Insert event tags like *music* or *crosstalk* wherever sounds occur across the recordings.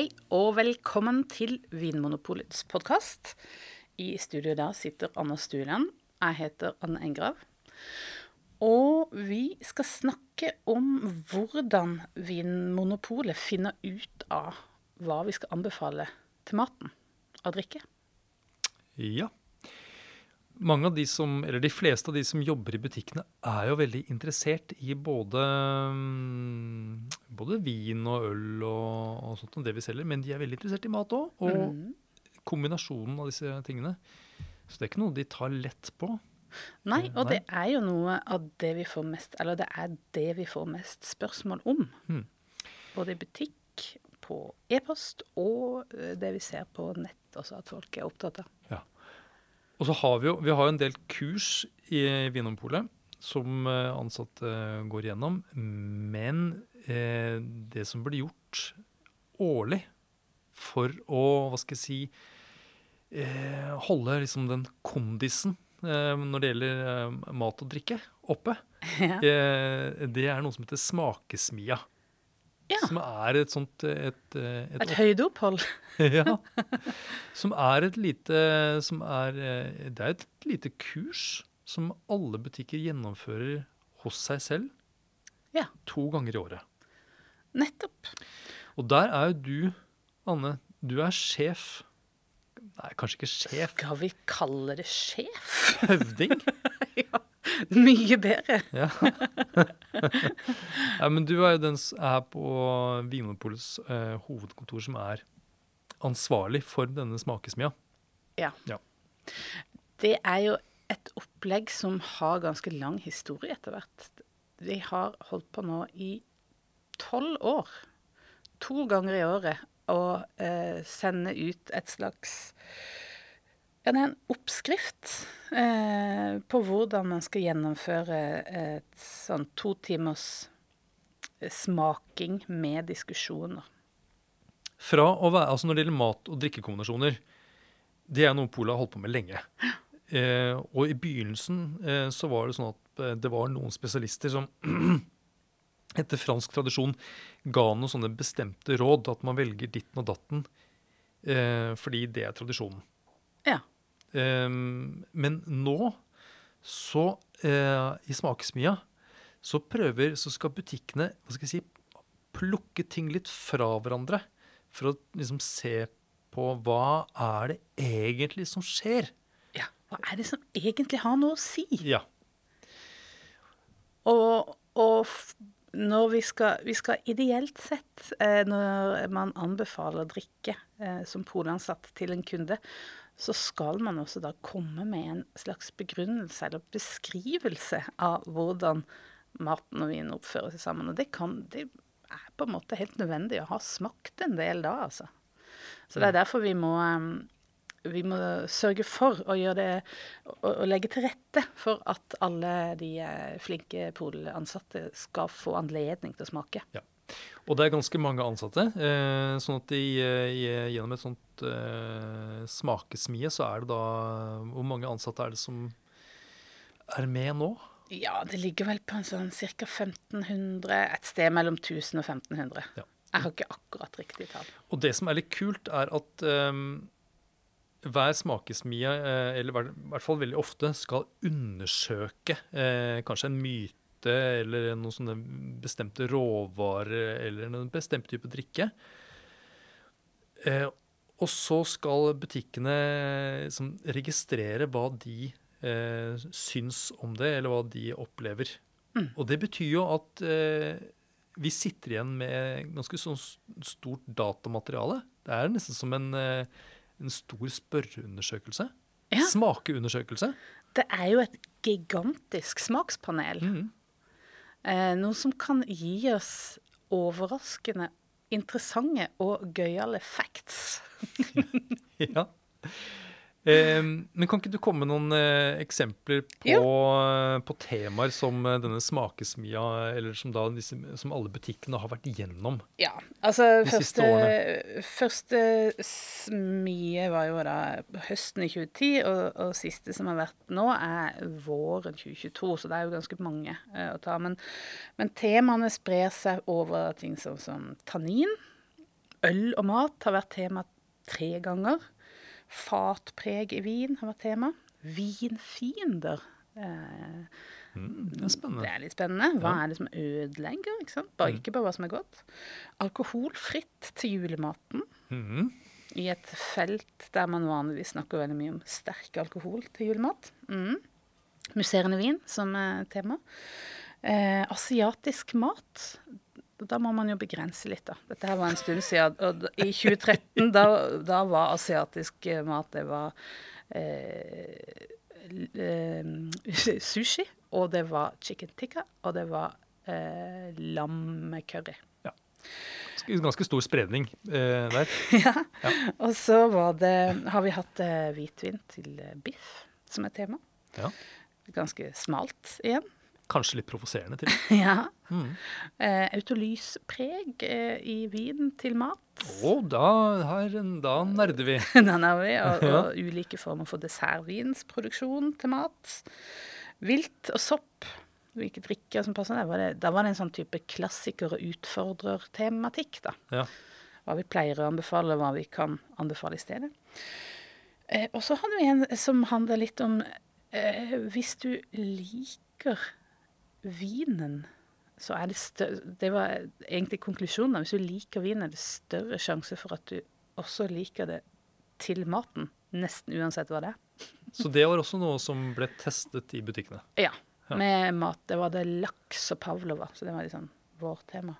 Hei og velkommen til Vinmonopolets podkast. I studio der sitter Anna Stuland. Jeg heter Anne Engrav. Og vi skal snakke om hvordan Vinmonopolet finner ut av hva vi skal anbefale til maten og drikke. Ja. Mange av de som, eller De fleste av de som jobber i butikkene, er jo veldig interessert i både, mm, både vin og øl og, og sånt, det vi selger, men de er veldig interessert i mat òg. Og Mm. kombinasjonen av disse tingene. Så det er ikke noe de tar lett på. Nei, og Nei. det er jo noe av det vi får mest Eller det er det vi får mest spørsmål om. Mm. Både i butikk, på e-post og eh, det vi ser på nett også, at folk er opptatt av. Og så har vi jo vi har en del kurs i Vinopolet som eh, ansatte går gjennom. Men eh, det som blir gjort årlig for å, hva skal jeg si, eh, holde liksom den kondisen eh, når det gjelder eh, mat og drikke oppe, *laughs* Ja. eh, det er noe som heter smakesmia. Ja. Som er et sånt eh, et, eh, et, Et høydeopphold. *laughs* ja. Som er et lite som er, eh, Det er et lite kurs som alle butikker gjennomfører hos seg selv Ja. to ganger i året. Nettopp. Og der er jo du, Anne, du er sjef Nei, kanskje ikke sjef. Skal vi kalle det sjef? Høvding. *laughs* ja. *laughs* Mye bedre. *laughs* Ja. ja, men du er jo den som er på Vinmonopolets eh, hovedkontor som er ansvarlig for denne smakesmia. Ja. Ja. Det er jo et opplegg som har ganske lang historie etter hvert. Vi har holdt på nå i tolv år, to ganger i året, å eh, sende ut et slags ja, det er en oppskrift eh, på hvordan man skal gjennomføre et sånn to timers eh, smaking med diskusjoner. Fra å være, altså Når det gjelder mat- og drikkekombinasjoner, det er noe Polet har holdt på med lenge. *gasps* Eh, og i begynnelsen eh, så var det sånn at eh, det var noen spesialister som *clears throat* etter fransk tradisjon ga noen sånne bestemte råd, at man velger ditten og datten eh, fordi det er tradisjonen. Ja. Ehm, men nå, så eh, i Smakesmia, så prøver, så skal butikkene hva skal jeg si, plukke ting litt fra hverandre. For å liksom se på hva er det egentlig som skjer. ja. Hva er det som egentlig har noe å si? Ja. Og, og når vi skal, vi skal ideelt sett, eh, når man anbefaler drikke eh, som polansatt til en kunde, så skal man også da komme med en slags begrunnelse eller beskrivelse av hvordan maten og vinen oppfører seg sammen. Og det, kan, det er på en måte helt nødvendig å ha smakt en del da, altså. Så det er derfor vi må eh, vi må sørge for å det å, å legge til rette for at alle de eh, flinke polansatte skal få anledning til å smake. Ja. Og det er ganske mange ansatte. Eh, sånn at i, i, gjennom et sånt eh, smakesmie, så er det da Hvor mange ansatte er det som er med nå? Ja, det ligger vel på en sånn ca. 1500, et sted mellom 1000 og 1500. Ja. Jeg har ikke akkurat riktig tall. Og det som er litt kult, er at um, hver smakesmie, eh, eller i hvert fall veldig ofte, skal undersøke eh, kanskje en myte eller noen sånne bestemte råvarer eller en bestemt type drikke. Eh, og så skal butikkene liksom, registrere hva de eh, syns om det, eller hva de opplever. Og det betyr jo at eh, vi sitter igjen med ganske sånn stort datamateriale. Det er nesten som en, eh, en stor spørreundersøkelse. Ja. Smakeundersøkelse. Det er jo et gigantisk smakspanel. Mm. Eh, noe som kan gi oss overraskende interessante og gøyale facts. *laughs* Ja. Eh, men kan ikke du komme med noen eh, eksempler på, på temaer som eh, denne smakesmia, eller som, da som alle butikkene har vært igjennom? Ja, altså De siste årene? første smie var jo da høsten i 2010, og, og siste som har vært nå, er våren 2022, så det er jo ganske mange eh, å ta. Men, men temaene sprer seg over ting som, som tannin, Øl og mat har vært tema tre ganger. Fatpreg i vin har vært tema. Vinfiender. Eh, Mm, det er spennende. det er litt spennende. Hva Ja. er det som ødelegger? Ikke? Bare, Mm. ikke bare hva som er godt. Alkoholfritt til julematen. Mhm. I et felt der man vanligvis snakker veldig mye om sterk alkohol til julemat. Mm. Musserende vin som er tema. Eh, asiatisk mat. Da må man jo begrense litt, da. Dette her var en stund siden. Og i 2013, da, da var asiatisk eh, mat Det var eh, eh, sushi, og det var chicken tikka, og det var eh, lammecurry. Ja. Ganske stor spredning eh, der. *laughs* ja. Og så var det, har vi hatt eh, hvitvin til eh, biff som er tema. Ja. Ganske smalt igjen. Kanskje litt provoserende til. *laughs* ja. Mm. Eh, autolyspreg eh, i vin til mat. Og da, her, da nerder vi. *laughs* da nerder vi. Og, og ulike former for dessertvinsproduksjon til mat. Vilt og sopp. Hvilke drikker som passer der. Var det, da var det en sånn type klassiker- og utfordrer-tematikk, da. Ja. Hva vi pleier å anbefale, hva vi kan anbefale i stedet. Eh, og så hadde vi en som handler litt om eh, Hvis du liker vinen, så er det større Det var egentlig konklusjonen. Hvis du liker vin, er det større sjanse for at du også liker det til maten. Nesten uansett hva det er. Så det var også noe som ble testet i butikkene. Ja. Ja. Med mat. Det var det laks og pavlova, så det var liksom vårt tema.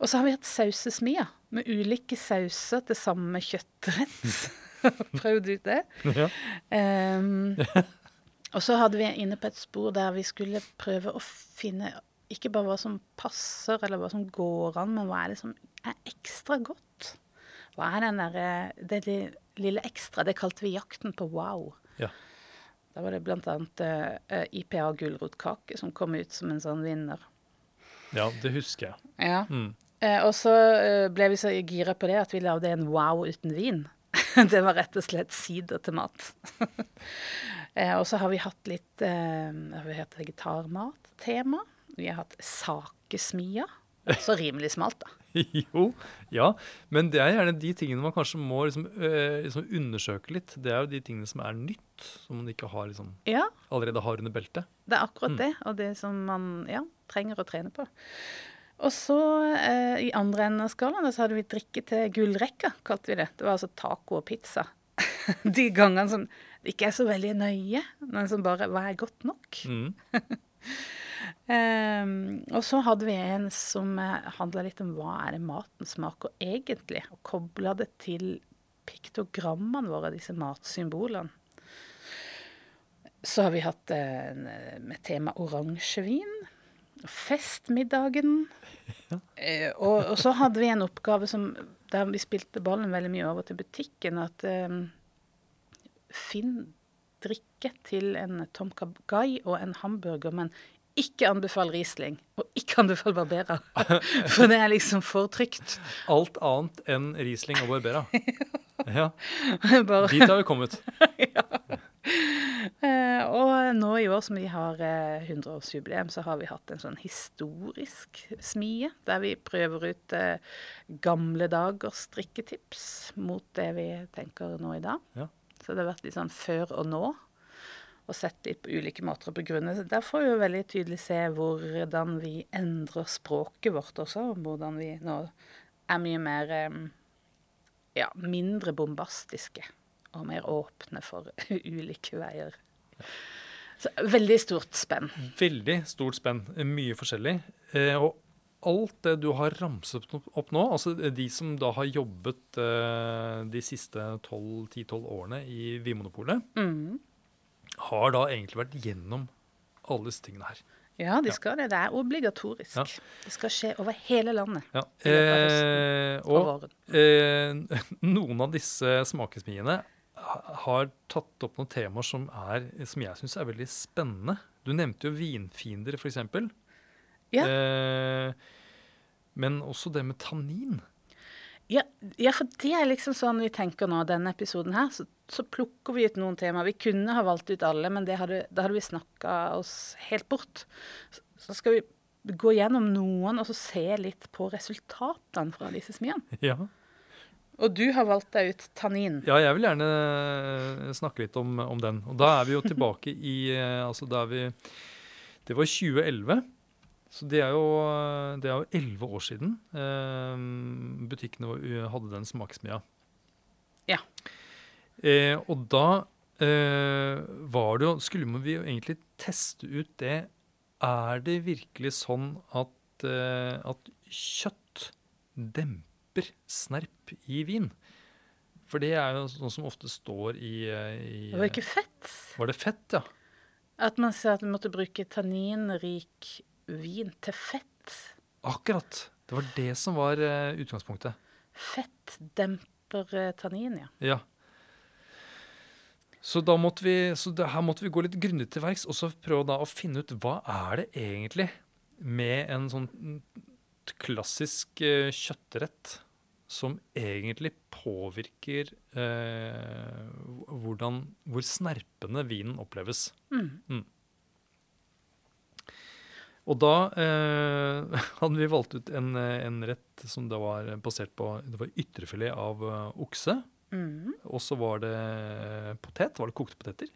Og så har vi hatt sausesmia, med ulike sauser til samme kjøttrett. *laughs* Prøvd ut det. Ja. Ehm, *laughs* og så hadde vi inne på et spor der vi skulle prøve å finne ikke bare hva som passer, eller hva som går an, men hva er det som er ekstra godt? Hva er den der, det lille ekstra? Det kalte vi jakten på wow. Ja. Da var det blant annet eh, IPA gulrotkake som kom ut som en sånn vinner. ja, det husker jeg. Ja. Mm. Uh, og så uh, ble vi så gira på det at vi lagde en wow uten vin. *laughs* det var rett og slett sider til mat. *laughs* eh, og så har vi hatt litt eh, har vi hatt vegetarmat-tema. Vi har hatt sakesmia. Også rimelig smalt, da. *laughs* Jo, ja. Men det er gjerne de tingene man kanskje må liksom, øh, liksom undersøke litt. Det er jo de tingene som er nytt, som man ikke har liksom, Ja, allerede har under beltet. det er akkurat Mm. det. Og det som man ja, trenger å trene på. Og så eh, i andre enden av skalaen så hadde vi drikke til gullrekka, kalte vi det. Det var altså taco og pizza. *laughs* De gangene som ikke er så veldig nøye, men som bare Hva er godt nok? Mm. Um, *laughs* og så hadde vi en som uh, handla litt om hva er det maten smaker egentlig, og kobla det til piktogrammene våre, disse matsymbolene. Så har vi hatt eh, en, eh, med tema oransjevin. Festmiddagen. *laughs* Eh, og, og så hadde vi en oppgave som, der vi spilte ballen veldig mye over til butikken. At eh, finn drikke til en Tom Kagai og en hamburger, men ikke anbefal Riesling. Og ikke anbefal Barbera. *laughs* For det er liksom for trygt. Alt annet enn Riesling og Barbera. *laughs* Ja, Bare, Dit har vi kommet. *laughs* ja. og nå i år som vi har eh, 100-årsjubileum, så har vi hatt en sånn historisk smie, der vi prøver ut eh, gamle dagers strikketips mot det vi tenker nå i dag. Ja. Så det har vært litt sånn før og nå, og sett litt på ulike måter å begrunne. Der får vi jo veldig tydelig se hvordan vi endrer språket vårt også, og hvordan vi nå er mye mer ja, mindre bombastiske og mer åpne for *laughs* ulike veier. Så veldig stort spenn. Veldig stort spenn. Mye forskjellig. Eh, og alt det du har ramset opp- nå, altså de som da har jobbet eh, de siste 10-12 årene i Vimonopolet, Mm. har da egentlig vært gjennom alle disse tingene her. Ja, de skal det. Det er obligatorisk. Ja. Det skal skje over hele landet. Ja. Eh, og eh, *laughs* noen av disse smakesmiene har tatt opp noen temaer som, er, som jeg syns er veldig spennende. Du nevnte jo vinfiender, f.eks. Ja. Eh, men også det med tannin. Ja, ja, for det er liksom sånn vi tenker nå, denne episoden her. Så, så plukker vi ut noen temaer. Vi kunne ha valgt ut alle, men det hadde, da hadde vi snakka oss helt bort. Så, så skal vi gå gjennom noen og så se litt på resultatene fra disse smiene. Ja. Og du har valgt deg ut tannin. Ja, jeg vil gjerne eh, snakke litt om, om den. Og da er vi jo tilbake i eh, Altså, da er vi Det var 2011. Så det er jo elleve år siden eh, butikkene hadde den smaksmia. Ja. Eh, og da eh, var det jo Skulle vi jo egentlig teste ut det Er det virkelig sånn at, eh, at kjøtt demper snerp i vin? For det er jo sånn som ofte står i, eh, i Det var ikke fett. Var det fett, ja? At man sier at man måtte bruke tanninrik vin til fett. Akkurat. Det var det som var eh, utgangspunktet. Fett demper eh, tannin, ja. Ja. Så, da måtte vi, så det, her måtte vi gå litt grundig til verks og så prøve da å finne ut hva er det egentlig med en sånn klassisk eh, kjøttrett som egentlig påvirker eh, hvordan, hvor snerpende vinen oppleves. Mm. Og da eh, *laughs* hadde vi valgt ut en, eh, en rett som det var basert på det var ytrefilet av eh, okse. Mm. Og så var det potet. Var det kokte poteter?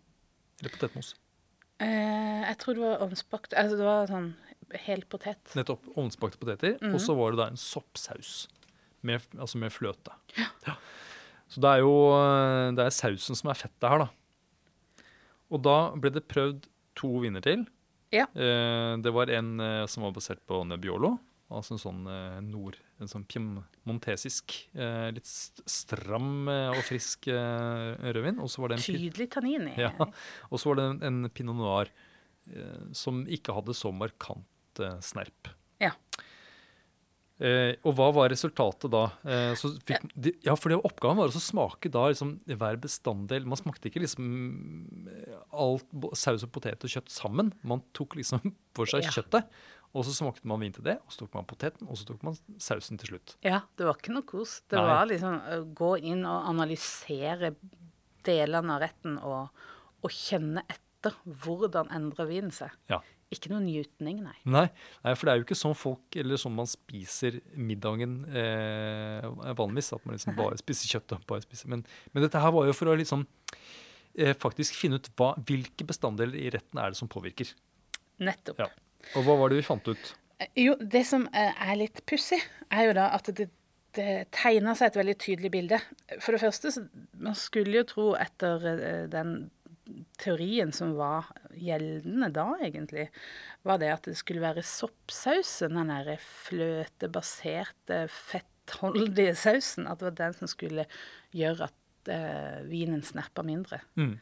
Eller potetmos? Eh, jeg tror det var ovnsbakt Altså det var sånn hel potet. Nettopp. Ovnsbakte poteter. Mm. Og så var det da en soppsaus. Med, altså med fløte. Ja. Så det er jo eh, det er sausen som er fettet her, da. Og da ble det prøvd to viner til. Ja. Eh, det var en eh, som var basert på Nebbiolo. Altså en sånn eh, nord... En sånn piemontesisk, litt stram og frisk rødvin. Og så var det en Tydelig tannin i. Ja. Og så var det en, en pinot noir som ikke hadde så markant snerp. Ja. Eh, og hva var resultatet da? Eh, så fikk, de, ja, for Oppgaven var å smake da liksom hver bestanddel. Man smakte ikke liksom eh, alt saus og potet og kjøtt sammen. Man tok liksom *laughs* for seg Ja. kjøttet, og så smakte man vin til det. Og så tok man poteten, og så tok man sausen til slutt. Ja, det var ikke noe kos. Det Nei. var liksom å gå inn og analysere delene av retten og, og kjenne etter hvordan endrer vinen seg. Ja. Ikke noe njutning, nei. Nei, nei, for det er jo ikke sånn folk, eller sånn man spiser middagen eh, vanligvis. At man liksom bare spiser kjøtt og bare spiser. Men, men dette her var jo for å liksom eh, faktisk finne ut hva, hvilke bestanddeler i retten er det som påvirker. Nettopp. Ja. Og hva var det vi fant ut? Eh, Jo, det som eh, er litt pussig, er jo da at det, det tegner seg et veldig tydelig bilde. For det første, så, man skulle jo tro etter eh, den teorien som var gjeldende da, egentlig, var det at det skulle være soppsausen, den derre fløtebaserte, fettholdige sausen, at det var den som skulle gjøre at eh, vinen snerpa mindre. Mm.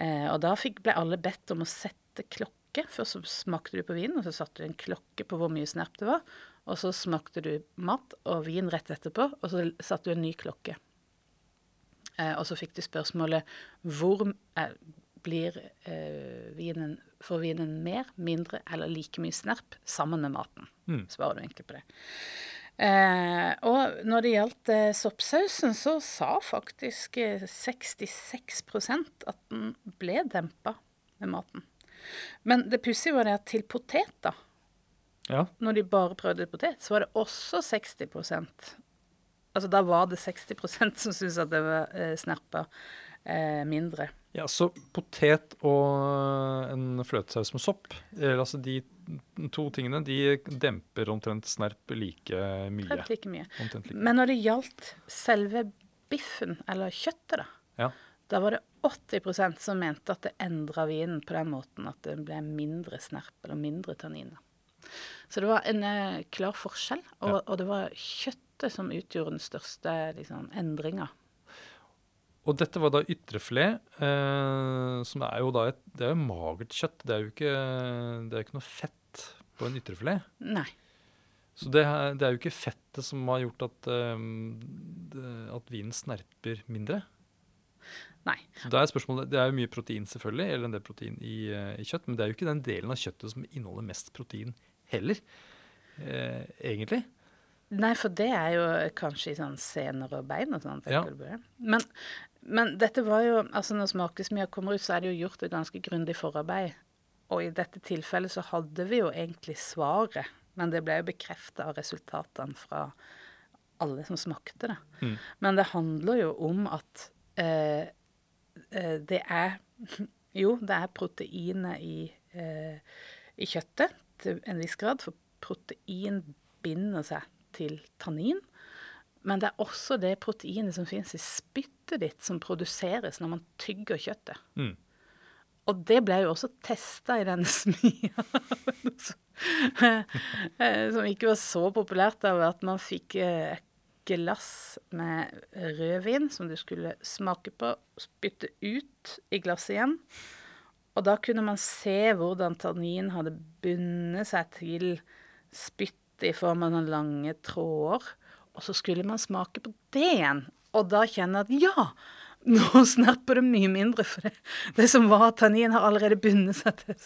Eh, og da fikk, ble alle bedt om å sette klokke. Først så smakte du på vinen, og så satte du en klokke på hvor mye snerp det var. Og så smakte du mat og vin rett etterpå, og så satte du en ny klokke. Eh, og så fikk du spørsmålet hvor eh, blir eh, vinen Får vinen mer, mindre eller like mye snerp sammen med maten? Mm. Svarer du egentlig på det. Eh, og når det gjaldt eh, soppsausen, så sa faktisk eh, 66% at den ble dempa med maten. Men det pussige var det at til potet, da, Ja. når de bare prøvde potet, så var det også 60% Altså da var det 60% som syntes at det var eh, snerpa eh, mindre. Ja, så potet og en fløtesaus med sopp, altså de to tingene, de demper omtrent snerp like mye. Helt like mye. Like. Men når det gjaldt selve biffen, eller kjøttet, da, Ja. da var det 80% som mente at det endra vinen på den måten at det ble mindre snerp eller mindre tanniner. Så det var en eh, klar forskjell, og, Ja. og det var kjøttet som utgjorde den største liksom, endringa. Og dette var da ytrefilet, eh, som er jo da et Det er jo magert kjøtt. Det er jo ikke, det er ikke noe fett på en ytrefilet. Nei. Så det, det er jo ikke fettet som har gjort at, eh, at vinen snerper mindre. Nei. Så det, er spørsmålet, Det er jo mye protein, selvfølgelig, eller en del protein i, eh, i kjøtt, men det er jo ikke den delen av kjøttet som inneholder mest protein heller, eh, egentlig. Nei, for det er jo kanskje i sånn sener og bein og sånn. Ja. Men, men dette var jo altså Når smakesmia kommer ut, så er det jo gjort et ganske grundig forarbeid. Og i dette tilfellet så hadde vi jo egentlig svaret, men det ble jo bekrefta av resultatene fra alle som smakte det. Mm. Men det handler jo om at eh, eh, det er *laughs* Jo, det er proteinet i, eh, i kjøttet til en viss grad, for protein binder seg til tannin. Men det er også det proteinet som finnes i spyttet ditt, som produseres når man tygger kjøttet. Mm. Og det ble jo også testa i denne *laughs* smia. Eh, som ikke var så populært av at man fikk eh, et glass med rødvin som du skulle smake på, spytte ut i glasset igjen. Og da kunne man se hvordan tannin hadde bundet seg til spyttet i form av noen lange tråder. Og så skulle man smake på det igjen. Og da kjenne at ja, nå *laughs* snerper det mye mindre, for det, det som var tannin, har allerede bundet seg til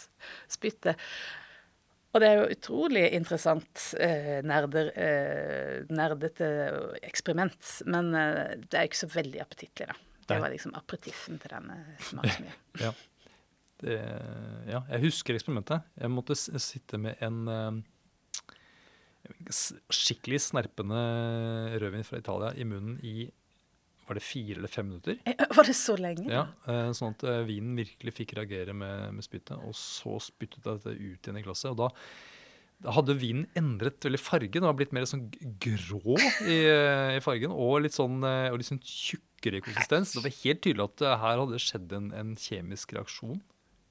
spyttet. Og det er jo utrolig interessant eh, nerder, eh, nerdete eksperiment. Men eh, det er jo ikke så veldig appetittlig, da. Det var liksom aperitiffen til denne smaksmyen. *laughs* Ja. Det, ja, jeg husker eksperimentet. Jeg måtte sitte med en eh, skikkelig snerpende rødvin fra Italia i munnen i var det fire eller fem minutter. Eh, Var det så lenge? Ja, eh, Sånn at eh, vinen virkelig fikk reagere med, med spyttet. Og så spyttet jeg dette ut igjen i glasset. Og da, da hadde vinen endret veldig farge. Den var blitt mer sånn grå i, eh, i fargen og litt sånn, eh, og litt sånn tjukkere i konsistens. Det var helt tydelig at eh, her hadde det skjedd en, en kjemisk reaksjon.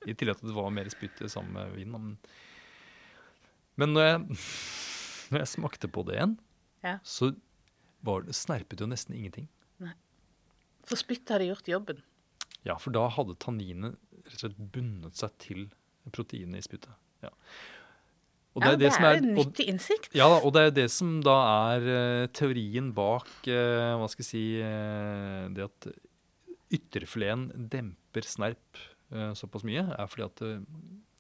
I tillegg til at det var mer spytt sammen med vinen. Men, men når, jeg, når jeg smakte på det igjen, Ja. så var det, snerpet jo nesten ingenting. For spyttet hadde gjort jobben. Ja, for da hadde tanninet rett og slett bundet seg til proteinet i spyttet. Ja. Ja, det det er en nyttig innsikt. ja, og det er jo det som da er uh, teorien bak uh, hva skal jeg si uh, Det at ytterfileten demper snerp såpass mye, er fordi at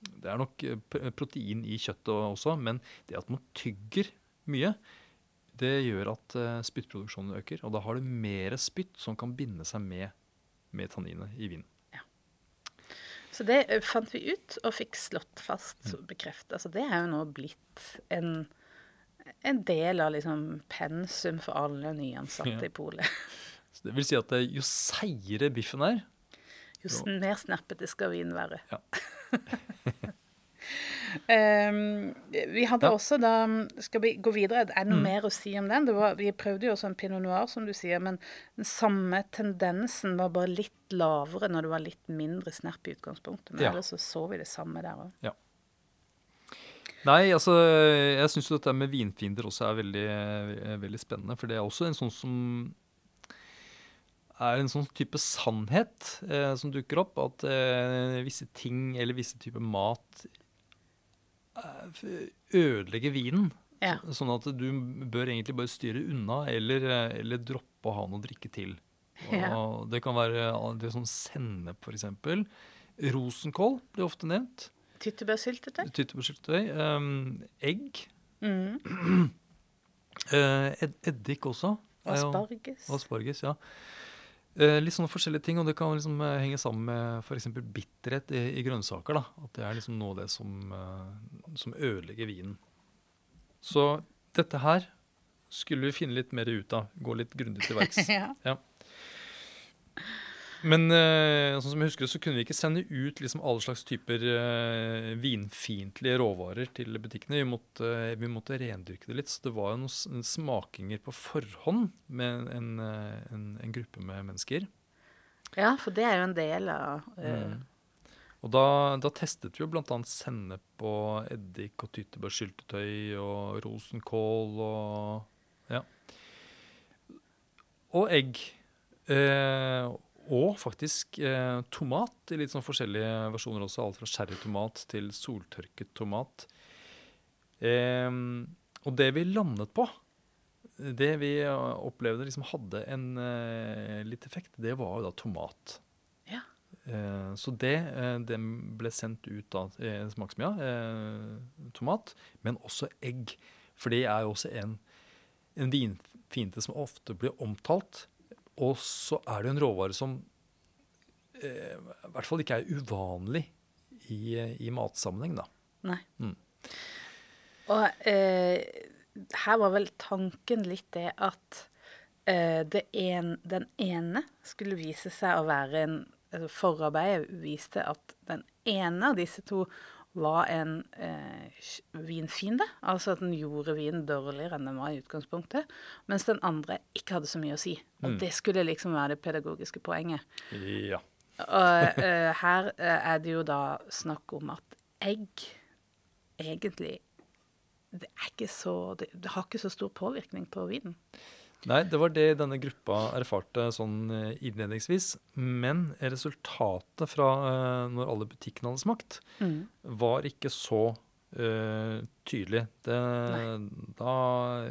det er nok eh, protein i kjøttet også, men det at man tygger mye, det gjør at eh, spyttproduksjonen øker. Og da har du mer spytt som kan binde seg med, med tanninet i vinen. Så det eh, fant vi ut og fikk slått fast og bekreftet. Så det er jo nå blitt en, en del av liksom pensum for alle nyansatte Ja. i polet. Det vil si at jo seigere biffen er, Jo s- mer snappete skal vinen være. Ja. Um, *laughs* vi hadde Ja. også da Skal vi gå videre? Er det noe Mm. mer å si om den? Det var, vi prøvde jo også en pinot noir, som du sier, men den samme tendensen var bare litt lavere når det var litt mindre snerp i utgangspunktet. Men Ja. ellers så så vi det samme der òg. Nei, altså, jeg syns dette med vinfiender også er veldig, eh, veldig spennende. For det er også en sånn som er en sånn type sannhet eh, som dukker opp. At eh, visse ting eller visse typer mat eh, ødelegger vinen. Ja. Så, sånn at du bør egentlig bare styre unna eller, eh, eller droppe å ha noe å drikke til. Og Ja. Det kan være det som sennep, f.eks. Rosenkål blir ofte nevnt. Tyttebærsyltetøy? Tyttebærsyltetøy. Um, egg. Mm. Uh, ed eddik også. Asparges. jo-? Asparges, ja. Eh, litt sånne forskjellige ting, og det kan liksom eh, henge sammen med f.eks. bitterhet i, i grønnsaker. da, At det er liksom noe av det som, eh, som ødelegger vinen. Så dette her skulle vi finne litt mer ut av. Gå litt grundig til verks. *laughs* ja. Men uh, sånn som jeg husker så kunne vi ikke sende ut liksom alle slags typer uh, vinfiendtlige råvarer til butikkene. Vi måtte, uh, vi måtte rendyrke det litt. Så det var jo noen smakinger på forhånd med en, en, en gruppe med mennesker. ja, for det er jo en del av Mm. Og da, da testet vi jo bl.a. sennep og eddik og tyttebærsyltetøy og rosenkål og ja. Og egg. Eh, og faktisk eh, tomat i litt sånn forskjellige versjoner også. Alt fra sherrytomat til soltørket tomat. Eh, og det vi landet på, det vi eh, opplevde liksom hadde en eh, litt effekt, det var jo da tomat. Ja. Eh, så det, eh, det ble sendt ut av eh, smaksmia, eh, tomat, men også egg. For det er jo også en, en vinfiende som ofte blir omtalt. Og så er det en råvare som eh, i hvert fall ikke er uvanlig i, i matsammenheng, da. Nei. Mm. Og eh, her var vel tanken litt det at eh, det en, den ene skulle vise seg å være en altså Forarbeidet viste at den ene av disse to var en eh, vinfiende. Altså at den gjorde vinen dårligere enn den var i utgangspunktet. Mens den andre ikke hadde så mye å si. Og Mm. det skulle liksom være det pedagogiske poenget. Ja. Og *laughs* eh, her eh, er det jo da snakk om at egg egentlig det, er ikke så, det, det har ikke så stor påvirkning på vinen. Nei, det var det denne gruppa erfarte sånn eh, innledningsvis. Men resultatet fra uh, når alle butikkene hadde smakt, var ikke så uh, tydelig. Det, da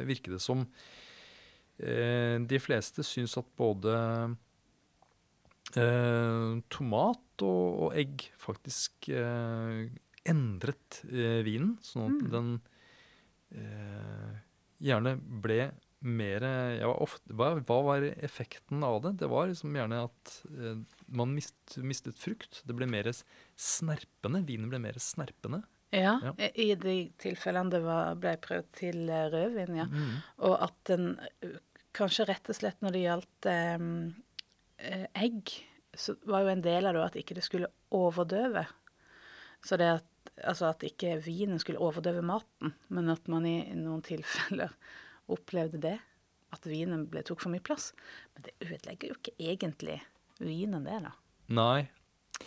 virket det som uh, de fleste syns at både tomat og, og egg faktisk endret vinen, sånn at den eh, gjerne ble mer ofte, hva, hva var effekten av det? Det var liksom gjerne at eh, man mist, mistet frukt. Det ble mer snerpende. Vinen ble mer snerpende. Ja, Ja. i de tilfellene det var, ble prøvd til eh, rødvin, ja. Mm. Og at den kanskje rett og slett når det gjaldt eh, eh, egg, så var jo en del av det at ikke det skulle overdøve. Så det at, altså at ikke vinen skulle overdøve maten, men at man i noen tilfeller opplevde det. At vinen ble, tok for mye plass. Men det ødelegger jo ikke egentlig vinen, det, da. Nei.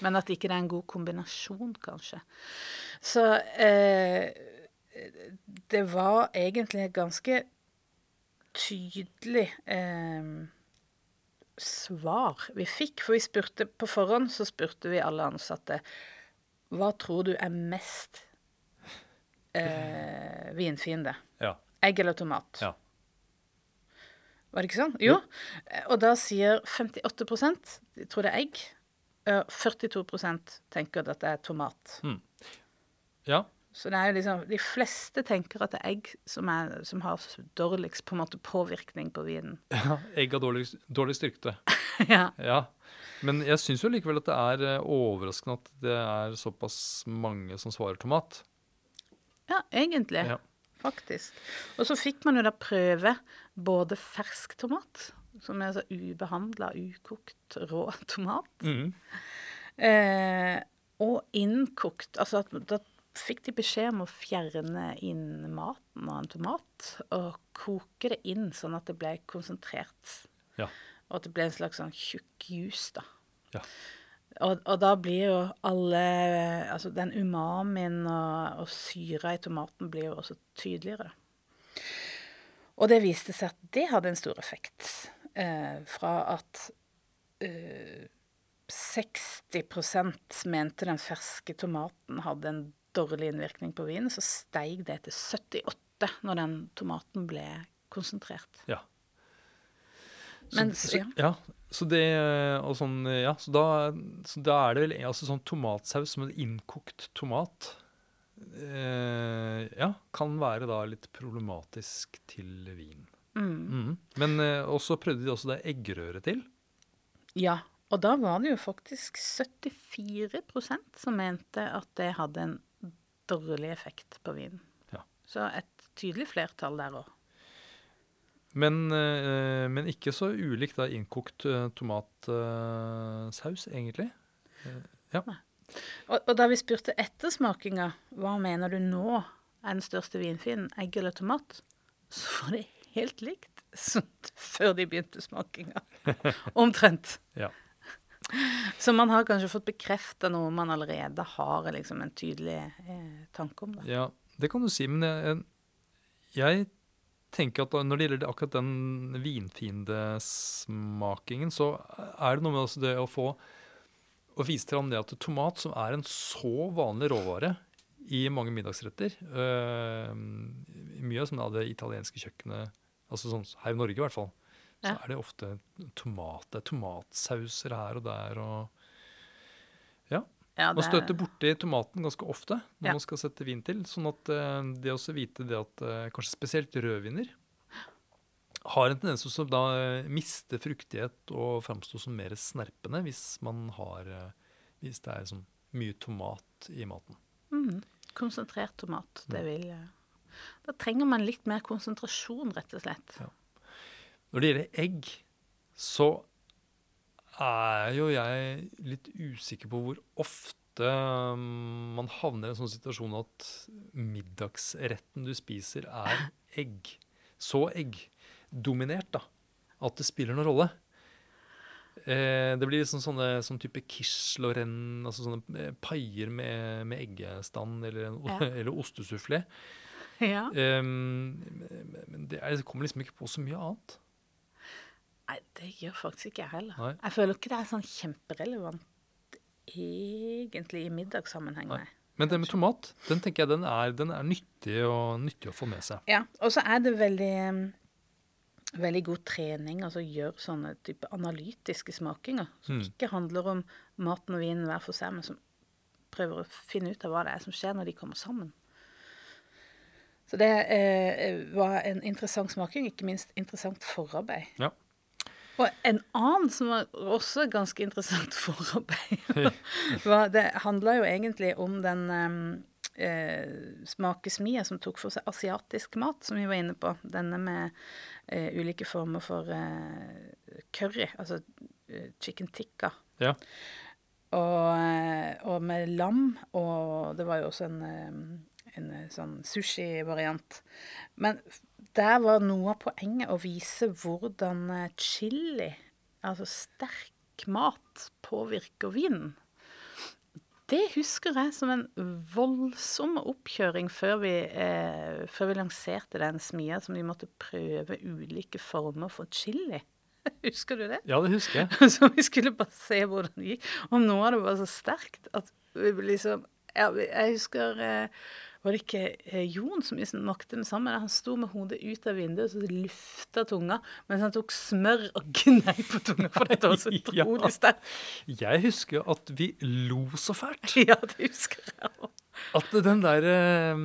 Men at ikke det er en god kombinasjon, kanskje. Så eh, det var egentlig et ganske tydelig eh, svar vi fikk. For vi spurte på forhånd så spurte vi alle ansatte hva tror du er mest eh, vinfiende? Ja. Egg eller tomat? Ja. Var det ikke sånn? Jo. Og da sier 58 de tror det er egg. 42% tenker at det er tomat. ja. Så det er jo liksom, de fleste tenker at det er egg som, er, som har dårligst på en måte påvirkning på vinen. *laughs* ja. Egg har dårlig, dårlig styrke. *laughs* ja. Ja. Men jeg syns jo likevel at det er eh, overraskende at det er såpass mange som svarer tomat. ja, egentlig. Ja. Faktisk. Og så fikk man jo da prøve både fersk tomat, som er altså ubehandla, ukokt, rå tomat, mm. eh, og innkokt. Altså at da fikk de beskjed om å fjerne inn maten av en tomat og koke det inn sånn at det ble konsentrert. Ja. Og at det ble en slags sånn tjukk juice, da. Ja. Og, og da blir jo alle Altså den umamien og, og syra i tomaten blir jo også tydeligere. Og det viste seg at det hadde en stor effekt. Eh, fra at eh, 60 mente den ferske tomaten hadde en dårlig innvirkning på vinen, så steig det til 78 når den tomaten ble konsentrert. Ja. Men så, ja. ja, så det og sånn, ja, så da, så da er det vel altså sånn tomatsaus som en innkokt tomat eh, Ja, kan være da litt problematisk til vin. Mhm. Men eh, også prøvde de også det eggerøre til. Ja, og da var det jo faktisk 74% som mente at det hadde en dårlig effekt på vinen. Ja. Så et tydelig flertall der òg. Men, eh, men ikke så ulikt da innkokt eh, tomatsaus, egentlig. Eh, ja. Og, og da vi spurte ettersmakinga, hva mener du nå er den største vinfienden, egg eller tomat, så var det helt likt som før de begynte smakinga. *laughs* Omtrent. ja. Så man har kanskje fått bekrefta noe man allerede har liksom en tydelig eh, tanke om. Da. Ja, det kan du si, men jeg, jeg tenker at når det gjelder akkurat den vinfiendesmakingen, så er det noe med det å få å vise til ham det at tomat, som er en så vanlig råvare i mange middagsretter øh, Mye av det italienske kjøkkenet, altså sånn her i Norge i hvert fall, så Ja. er det ofte tomat. Det er tomatsauser her og der og Ja. Ja, Man er- støter borti tomaten ganske ofte når Ja. man skal sette vin til. Sånn at eh, det også vite det at eh, kanskje spesielt rødviner har en tendens til å da eh, miste fruktighet og framstå som mer snerpende hvis man har Hvis det er sånn mye tomat i maten. Mm. Konsentrert tomat, Mm. det vil eh, Da trenger man litt mer konsentrasjon, rett og slett. Ja. Når det gjelder egg, så er jo jeg litt usikker på hvor ofte um, man havner i en sånn situasjon at middagsretten du spiser, er egg. Så eggdominert, da. At det spiller noen rolle. Eh, det blir sånn, sånne sånn type lorraine, altså sånne eh, paier med, med eggestand eller, Ja. *laughs* eller ostesufflé. Ja. Eh, men det, er, det kommer liksom ikke på så mye annet. Nei, det gjør faktisk ikke jeg heller. Nei. Jeg føler ikke det er sånn kjemperelevant egentlig i middagssammenheng. Nei. Men det med tomat, den tenker jeg den er, den er nyttig, og, nyttig å få med seg. Ja, og så er det veldig veldig god trening, altså gjøre sånne type analytiske smakinger, som Mm. ikke handler om maten og vinen hver for seg, men som prøver å finne ut av hva det er som skjer når de kommer sammen. Så det eh, var en interessant smaking, ikke minst interessant forarbeid. Ja. Og en annen som var også ganske interessant *laughs* forarbeid, det handla jo egentlig om den um, eh, smakesmia som tok for seg asiatisk mat, som vi var inne på. Denne med eh, ulike former for eh, curry, altså eh, chicken tikka. Ja. Og, eh, og med lam, og det var jo også en, eh, en eh, sånn sushi-variant. Men der var noe av poenget å vise hvordan eh, chili, altså sterk mat, påvirker vinen. Det husker jeg som en voldsom oppkjøring før vi, eh, før vi lanserte den smia, som vi måtte prøve ulike former for chili. *laughs* Husker du det? ja, det husker jeg. *laughs* Så vi skulle bare se hvordan det gikk. Og noe av det var så sterkt at vi liksom ja, Jeg husker eh, Var det ikke eh, Jon som liksom makte det samme? Han sto med hodet ut av vinduet og så lufta tunga mens han tok smør og gnei på tunga, for dette var så *laughs* Ja. utrolig sterkt. Jeg husker at vi lo så fælt. *laughs* Ja, det husker jeg òg. At den der eh,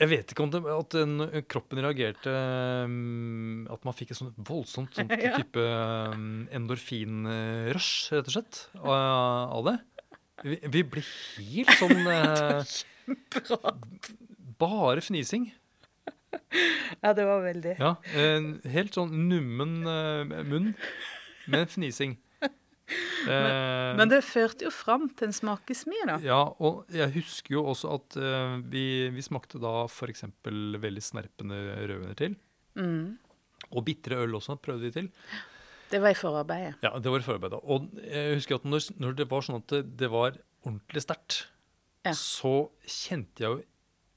Jeg vet ikke om det, at den, kroppen reagerte eh, At man fikk et sånt voldsomt sånt *laughs* Ja. type eh, endorfinrush, rett og slett, av, det. Vi, vi ble helt sånn eh, Bra. Bare fnising. Ja, det var veldig. Ja, en helt sånn nummen eh, munn med fnising. Men, Men det førte jo fram til en smakesmie, da. Ja, og jeg husker jo også at uh, vi, vi smakte da f.eks. veldig snerpende rødviner til. Mm. Og bitre øl også prøvde vi til. Det var i forarbeidet. Ja, det var i forarbeidet. Og jeg husker at når, når det var sånn at det, det var ordentlig sterkt, Ja. så kjente jeg jo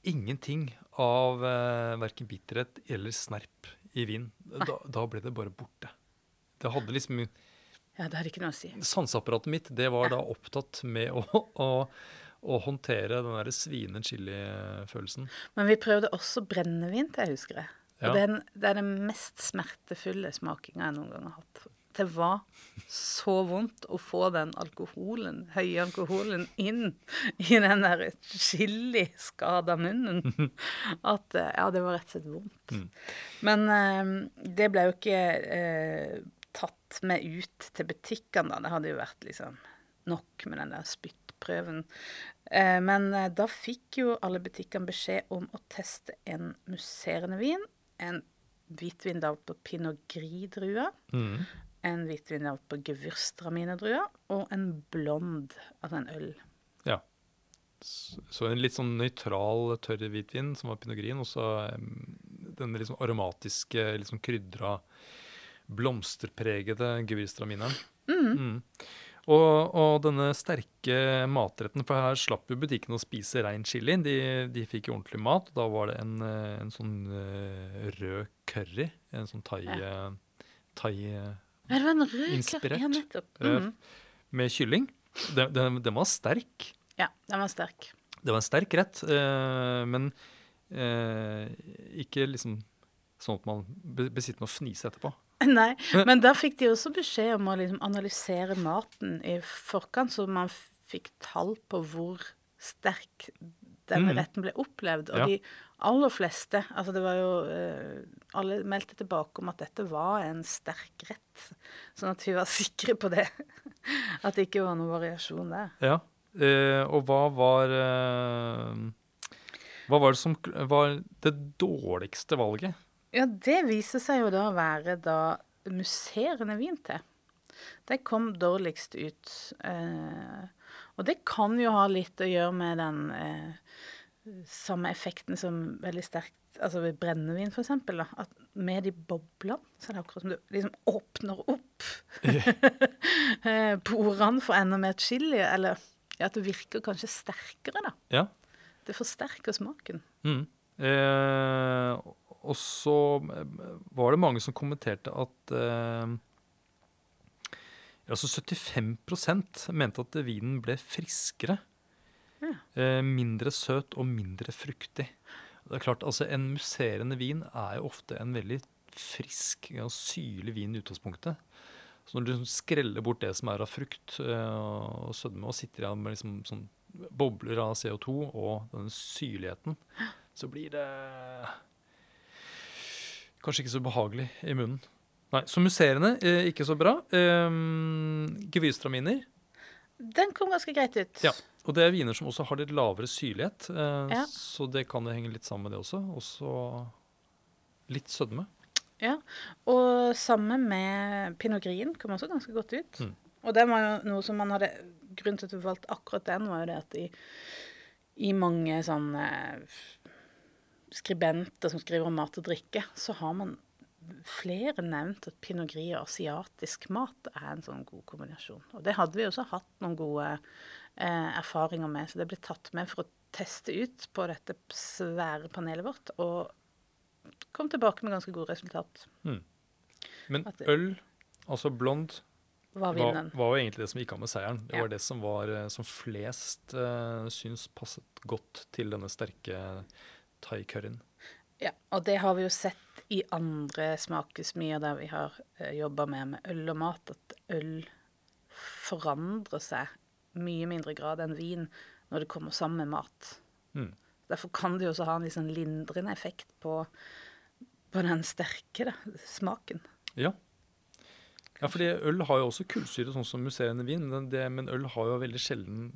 ingenting av eh, verken bitterhet eller snerp i vin. Da, da ble det bare borte. Det hadde liksom Ja, det har ikke noe å si. Sanseapparatet mitt det var da opptatt med å, å, å håndtere den der svine chili-følelsen. Men vi prøvde også brennevin til, jeg husker. Ja. Og det er, den, det er den mest smertefulle smakinga jeg noen gang har hatt. Det var så vondt å få den alkoholen, høye alkoholen inn i den der chiliskada munnen. At eh, Ja, det var rett og slett vondt. Mm. Men eh, det ble jo ikke eh, tatt med ut til butikkene, da. Det hadde jo vært liksom nok med den der spyttprøven. Eh, men eh, da fikk jo alle butikkene beskjed om å teste en musserende vin. En hvitvin da på pinot gris-druer. Mm. En hvitvin av på gewürztraminer-drua. Og en blond, altså en øl. Ja. Så en litt sånn nøytral, tørr hvitvin som var pinot og så den litt sånn aromatiske, litt sånn krydra, blomsterpregede gewürztramineren. Mm. Og, og denne sterke matretten, for her slapp jo butikken å spise rein chili. De, de fikk jo ordentlig mat. og Da var det en, eh, en sånn eh, rød curry, en sånn thai... Ja. thai eh, Ja, det var en rød Inspirert. Ja, nettopp. Mhm. med kylling. Den, den, den var sterk. Ja, den var sterk. Det var en sterk rett, eh, men eh, ikke liksom sånn at man besitter noe å fnise etterpå. *laughs* Nei, men da fikk de også beskjed om å liksom analysere maten i forkant, så man fikk tall på hvor sterk denne mm. retten ble opplevd. Og Ja. de aller fleste, altså det var jo eh, Alle meldte tilbake om at dette var en sterk rett. Sånn at vi var *laughs* sikre på det. At det ikke var noen variasjon der. Ja, eh, og hva var eh, Hva var det som var det dårligste valget? Ja, det viser seg jo da å være da musserende vin til. Det kom dårligst ut. Eh, og det kan jo ha litt å gjøre med den eh, samme effekten som veldig sterkt Altså ved brennevin, eksempel. At med de boblene, så er det akkurat som du liksom åpner opp yeah. *laughs* porene for enda mer chili. Eller ja, at det virker kanskje sterkere, da. Ja. Det forsterker smaken. Mm. Eh, og så eh, var det mange som kommenterte at eh, altså 75% mente at vinen ble friskere. Ja. Eh, mindre søt og mindre fruktig. Det er klart, altså En musserende vin er jo ofte en veldig frisk og syrlig vin i utgangspunktet. Så når du liksom skreller bort det som er av frukt eh, og sødme, og sitter igjen med liksom sånn bobler av CO2 og denne syrligheten, så blir det kanskje ikke så behagelig i munnen. Nei, Så musserende, eh, ikke så bra. Um, Gewürztraminer. Den kom ganske greit ut. Ja. Og det er viner som også har litt lavere syrlighet, uh, Ja. så det kan det henge litt sammen med det også. Også litt sødme. Ja, og sammen med Pinot Green kom også ganske godt ut. Mm. Og det var jo noe som man hadde Grunnen til at vi valgte akkurat den, var jo det at i, i mange sånne skribenter som skriver om mat og drikke, så har man flere nevnt at pinot gris og asiatisk mat er en sånn god kombinasjon. Og det hadde vi også hatt noen gode eh, erfaringer med, så det ble tatt med for å teste ut på dette svære panelet vårt, og kom tilbake med ganske gode resultat. Men At det- øl, altså blond, Var var, var jo egentlig det som gikk av med seieren. Det Ja. var det som, var, eh, som flest uh, syns passet godt til denne sterke thai-curryen. Ja, og det har vi jo sett i andre smakesmier der vi har uh, jobba med, med øl og mat, at øl forandrer seg mye mindre grad enn vin når det kommer sammen med mat. Mm. Derfor kan det jo også ha en sånn lindrende effekt på, på den sterke da, smaken. Ja. ja, fordi øl har jo også kullsyre, sånn som musserende vin, men, det, men øl har jo veldig sjelden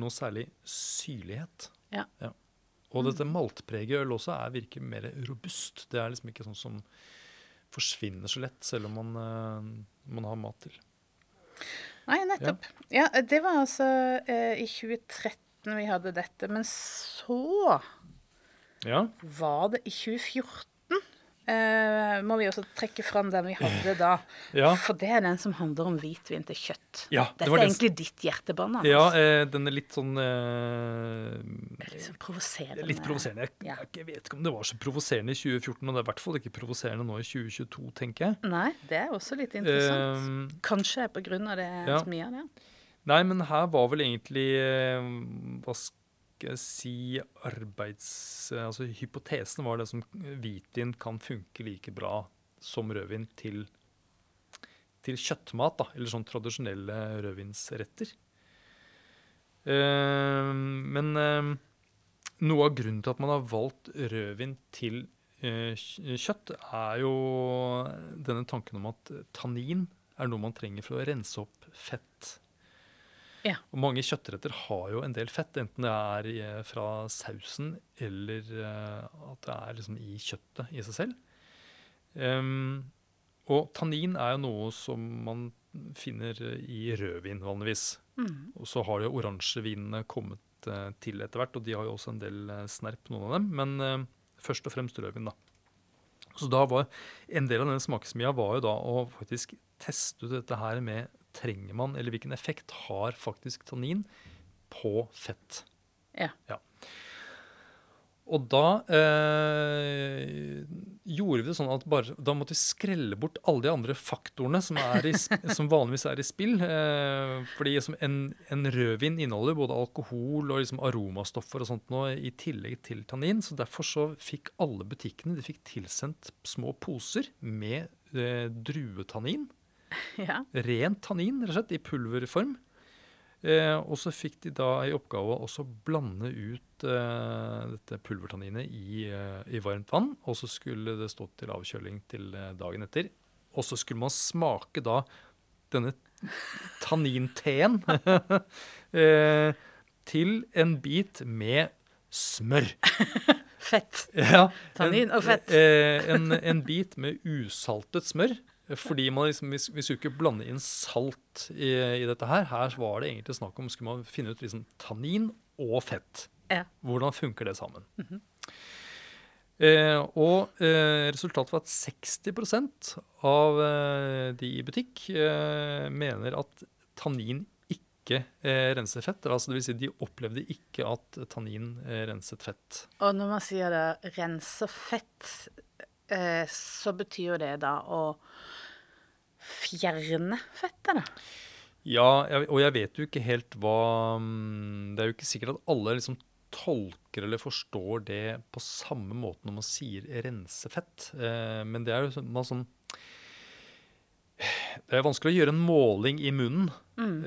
noe særlig syrlighet. Ja. Ja. Og dette maltpreget øl også er, virker mer robust. Det er liksom ikke sånn som forsvinner så lett, selv om man, eh, man har mat til. Nei, nettopp. Ja, det var altså eh, i 2013 vi hadde dette. Men så Ja, var det i 2014. Eh, må vi også trekke fram den vi hadde da. *laughs* ja. For det er den som handler om hvitvin til kjøtt. Ja, det Dette er egentlig egentlig ditt hjertebarn. Anders. ja eh, den er litt sånn eh, litt sånn provoserende. Litt provoserende. Jeg, Ja. jeg vet ikke om det var så provoserende i 2014, og det er i hvert fall ikke provoserende nå i 2022, tenker jeg. Nei, det er også litt interessant. Eh, Kanskje på grunn av det ja. mye av det. Nei, men her var vel egentlig eh, Hva skal jeg si Arbeids... Altså hypotesen var det som hvitvin kan funke like bra som rødvin til, til kjøttmat, da. Eller sånn tradisjonelle rødvinsretter. Eh, men eh, noe av grunnen til at man har valgt rødvin til eh, kjøtt, er jo denne tanken om at tannin er noe man trenger for å rense opp fett. Ja. Og mange kjøttretter har jo en del fett, enten det er fra sausen eller eh, at det er liksom i kjøttet i seg selv. Um, og tannin er jo noe som man finner i rødvin vanligvis. Mm. Og så har jo oransjevinene kommet eh, til etter hvert, og de har jo også en del eh, snerp, noen av dem. Men uh, først og fremst rødvin, da. Så da var en del av denne smakesmia var jo da å faktisk teste ut dette her med trenger man, eller hvilken effekt har faktisk tannin på fett. Ja. Og da eh, gjorde vi det sånn at bare, da måtte vi skrelle bort alle de andre faktorene som, er i, *laughs* som vanligvis er i spill. Eh, fordi som en, en rødvin inneholder både alkohol og liksom aromastoffer og sånt nå, i tillegg til tannin. Så derfor så fikk alle butikkene de fikk tilsendt små poser med eh, druetannin. *laughs* ja. Ren tannin, rett og slett, i pulverform. Eh, og så fikk de da i oppgave å også blande ut eh, dette pulvertanninet i, eh, i varmt vann. Og så skulle det stå til avkjøling til eh, dagen etter. Og så skulle man smake da denne tanninteen *laughs* eh, til en bit med smør. *laughs* fett. Ja, Tannin og fett. eh, en, en bit med usaltet smør. Fordi man liksom, hvis, vi skulle ikke blande inn salt i, i dette her, her var det egentlig snakk om skulle man finne ut liksom tannin og fett. Ja. Hvordan funker det sammen? eh, og eh, resultatet var at 60 av eh, de i butikk eh, mener at tannin ikke eh, renser fett. Altså det vil si de opplevde ikke at tannin eh, renset fett. Og når man sier det renser fett, eh, så betyr jo det da å fjerne fettet, da. Ja, og jeg vet jo ikke helt hva mm, Det er jo ikke sikkert at alle liksom tolker eller forstår det på samme måte når man sier rensefett. fett. men det er jo sånn, man sånn Det er vanskelig å gjøre en måling i munnen mm.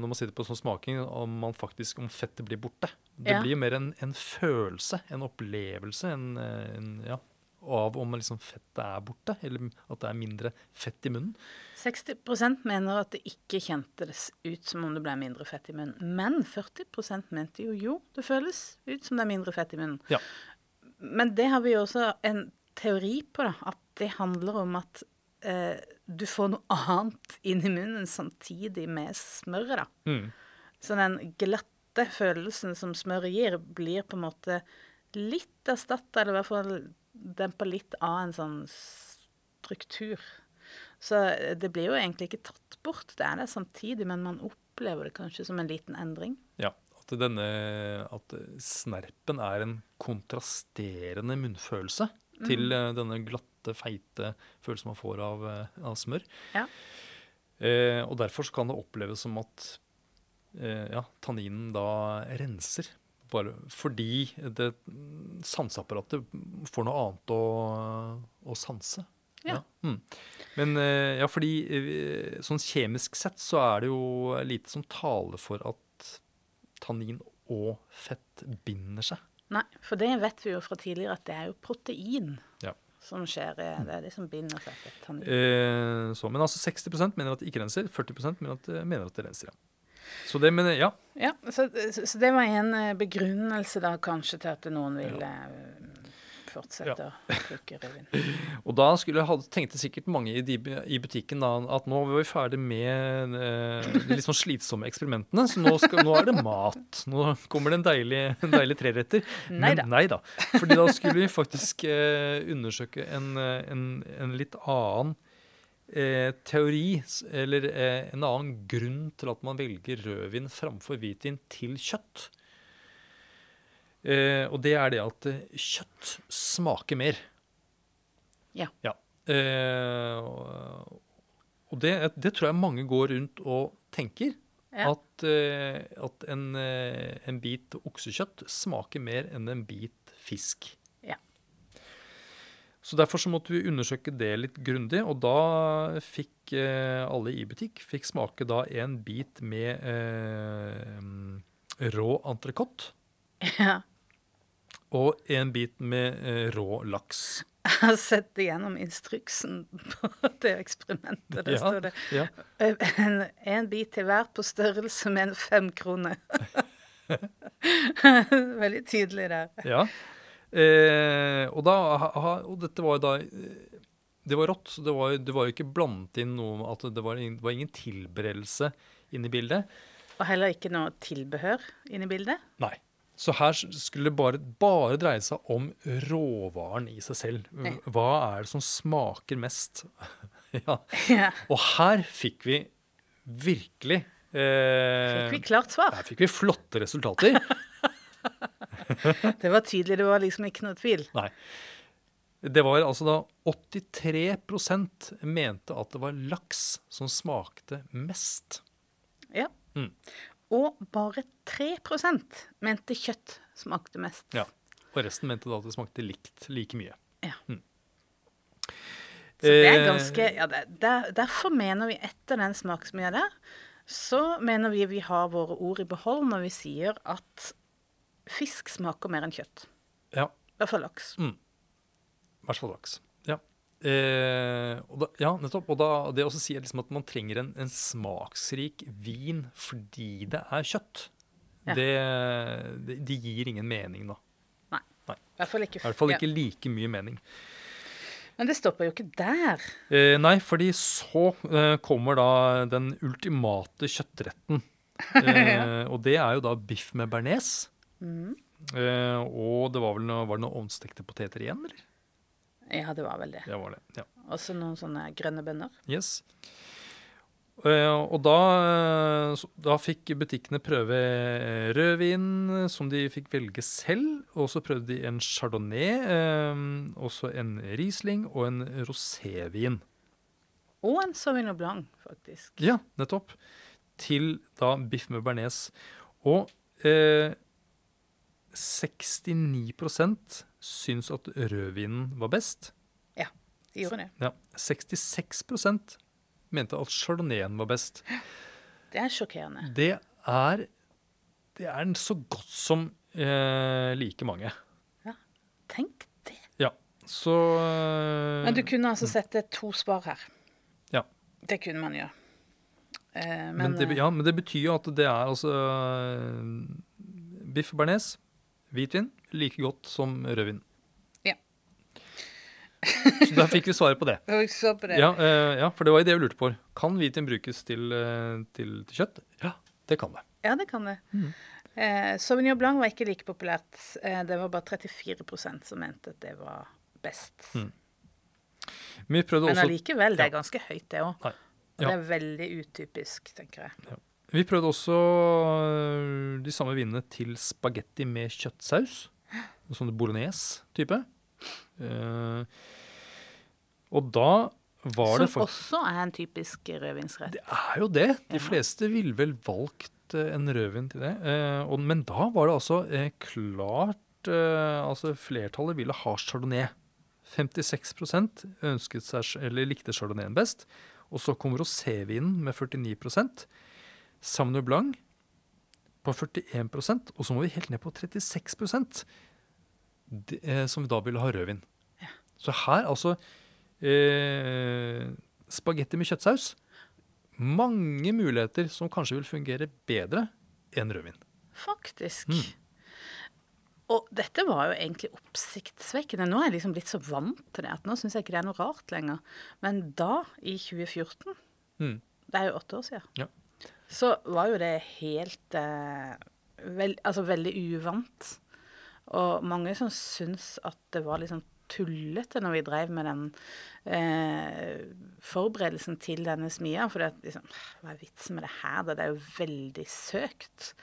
når man sitter på sånn smaking, om man faktisk om fettet blir borte. Det Ja. blir jo mer en, en følelse, en opplevelse, en, eh, en, ja, av om liksom fettet er borte, eller at det er mindre fett i munnen. 60% mener at det ikke kjentes ut som om det ble mindre fett i munnen. Men 40% mente jo jo, det føles ut som det er mindre fett i munnen. Ja. Men det har vi jo også en teori på, da. At det handler om at eh, du får noe annet inn i munnen samtidig med smøret, da. Mm. Så den glatte følelsen som smøret gir, blir på en måte litt erstatta, eller i hvert fall dempa litt av en sånn struktur. Så det blir jo egentlig ikke tatt bort, det er det samtidig, men man opplever det kanskje som en liten endring. Ja, at, denne, at snerpen er en kontrasterende munnfølelse til eh, denne glatte, feite følelsen man får av, eh, av smør. Ja. Eh, og derfor så kan det oppleves som at eh, ja, tanninen da renser. Bare fordi det sanseapparatet får noe annet å, å sanse. Ja. Mm. Men eh, ja, fordi eh, sånn kjemisk sett så er det jo lite som taler for at tannin og fett binder seg. Nei, for det vet vi jo fra tidligere at det er jo protein Ja. som skjer. Det er det som binder seg til tannin. Eh, så, men altså 60% mener at det ikke renser, 40 mener at, det- mener at det renser. Ja. Så det, men ja. Ja, så, så det var en eh, begrunnelse da kanskje til at noen ville eh, fortsette å *laughs* bruke revyen. Og da skulle tenkte sikkert mange i, de, i butikken da, at nå var vi ferdig med eh, de litt sånn slitsomme eksperimentene, så nå, skal, nå er det mat. Nå kommer det en deilig, en deilig treretter. Neida. Men nei da. Fordi da skulle vi faktisk eh, undersøke en, eh, en, en litt annen eh, teori, eller eh, en annen grunn til at man velger rødvin framfor hvitvin til kjøtt. Eh, og det er det at eh, kjøtt smaker mer. Ja. Eh, og det, det tror jeg mange går rundt og tenker. Ja. At, eh, at en, en bit oksekjøtt smaker mer enn en bit fisk. Så Derfor så måtte vi undersøke det litt grundig, og da fikk eh, alle i butikk fikk smake da en bit med eh, rå entrecôte *laughs* ja. og en bit med eh, rå laks. *laughs* Jeg har sett igjennom instruksen på *laughs* det eksperimentet. Der Ja, står det ja. en, en bit til hver på størrelse med en femkrone. Veldig tydelig der. Ja. Eh, og, da, ha- og dette var jo da eh, Det var rått. så Det var, det var jo ikke blandet inn noe at det var, det var ingen tilberedelse inne i bildet. Og heller ikke noe tilbehør inne i bildet. Nei. Så her skulle det bare, bare dreie seg om råvaren i seg selv. Hva er det som smaker mest? *laughs* ja. Ja. Og her fikk vi virkelig eh, Fikk vi klart svar? Her fikk vi flotte resultater. *laughs* *laughs* Det var tydelig, det var liksom ikke noe tvil. Nei. Det var altså da 83% mente at det var laks som smakte mest. Ja. Mm. Og bare 3% mente kjøtt smakte mest. Ja. Og resten mente da at det smakte likt like mye. Så det er Eh, ganske ja, det, der, Derfor mener vi etter den smaksmye der, så mener vi vi har våre ord i behold når vi sier at fisk smaker mer enn kjøtt. Ja, I hvert fall laks. i hvert fall laks. Ja. Eh, og da, ja, nettopp. Og da, det også sier liksom at man trenger en, en smaksrik vin fordi det er kjøtt. Ja. Det, det, det gir ingen mening, da. Nei. Nei. I hvert fall ikke, hvert fall ja. like mye mening. Men det stopper jo ikke der. Eh, nei, fordi så eh, kommer da den ultimate kjøttretten. *laughs* Eh, og det er jo da biff med bearnés. Mm. Eh, og det var vel noe, var det noen ovnstekte poteter igjen, eller? Ja, det var vel det. Det var det, ja. Også noen sånne grønne bønner. Yes. Eh, og da, eh, da fikk butikkene prøve eh, rødvin, som de fikk velge selv. Og så prøvde de en chardonnay, eh, også en riesling og en rosévin. Og en Sauvignon Blanc, faktisk. Ja, nettopp. Til da biff med bearnés. Og eh, 69% syns at rødvinen var best. Ja, De gjorde det. Ja, 66% mente at chardonnayen var best. Det er sjokkerende. Det er, det er så godt som eh, like mange. Ja, Tenk det. Ja, så eh, Men du kunne altså sette to spar her. Ja. Det kunne man gjøre. Eh, men, men, det, eh, ja, men det betyr jo at det er altså eh, Biff bearnés, hvitvin, like godt som rødvin. Ja. Så der fikk vi svaret på det. eh, vi så på det. Ja, eh, ja, for det var jo det vi lurte på. Kan hvitvin brukes til, eh, til, til kjøtt? Ja, det kan det. Ja, det kan det. Mm. Eh, Sauvignon Blanc var ikke like populært. Eh, det var bare 34% som mente at det var best. Mm. Men allikevel, det er ganske høyt, det òg. Og Ja. det er veldig utypisk, tenker jeg. Vi prøvde også øh, de samme vinene til spagetti med kjøttsaus. En sånn bolognese-type. Eh, og da var det Som også er en typisk rødvinsrett. Det er jo det. De fleste ville vel valgt eh, en rødvin til det. Eh, og, men da var det altså eh, klart Altså flertallet ville ha chardonnay. 56% ønsket seg, eller likte chardonnayen best. Og så kom rosévinen med 49 Sauvignon Blanc på 41% og så må vi helt ned på 36 det, eh, som da ville ha rødvin. Ja. Så her, altså eh, Spagetti med kjøttsaus. Mange muligheter som kanskje vil fungere bedre enn rødvin. Faktisk. Mm. Og dette var jo egentlig oppsiktsvekkende. Nå er jeg liksom blitt så vant til det at nå syns jeg ikke det er noe rart lenger. Men da, i 2014, Mm. det er jo åtte år siden, Ja. Så var jo det helt eh, vel, Altså veldig uvant. Og mange som syns at det var liksom tullete når vi drev med den eh, forberedelsen til denne smia. For det, liksom, hva er vitsen med det her? da? Det er jo veldig søkt.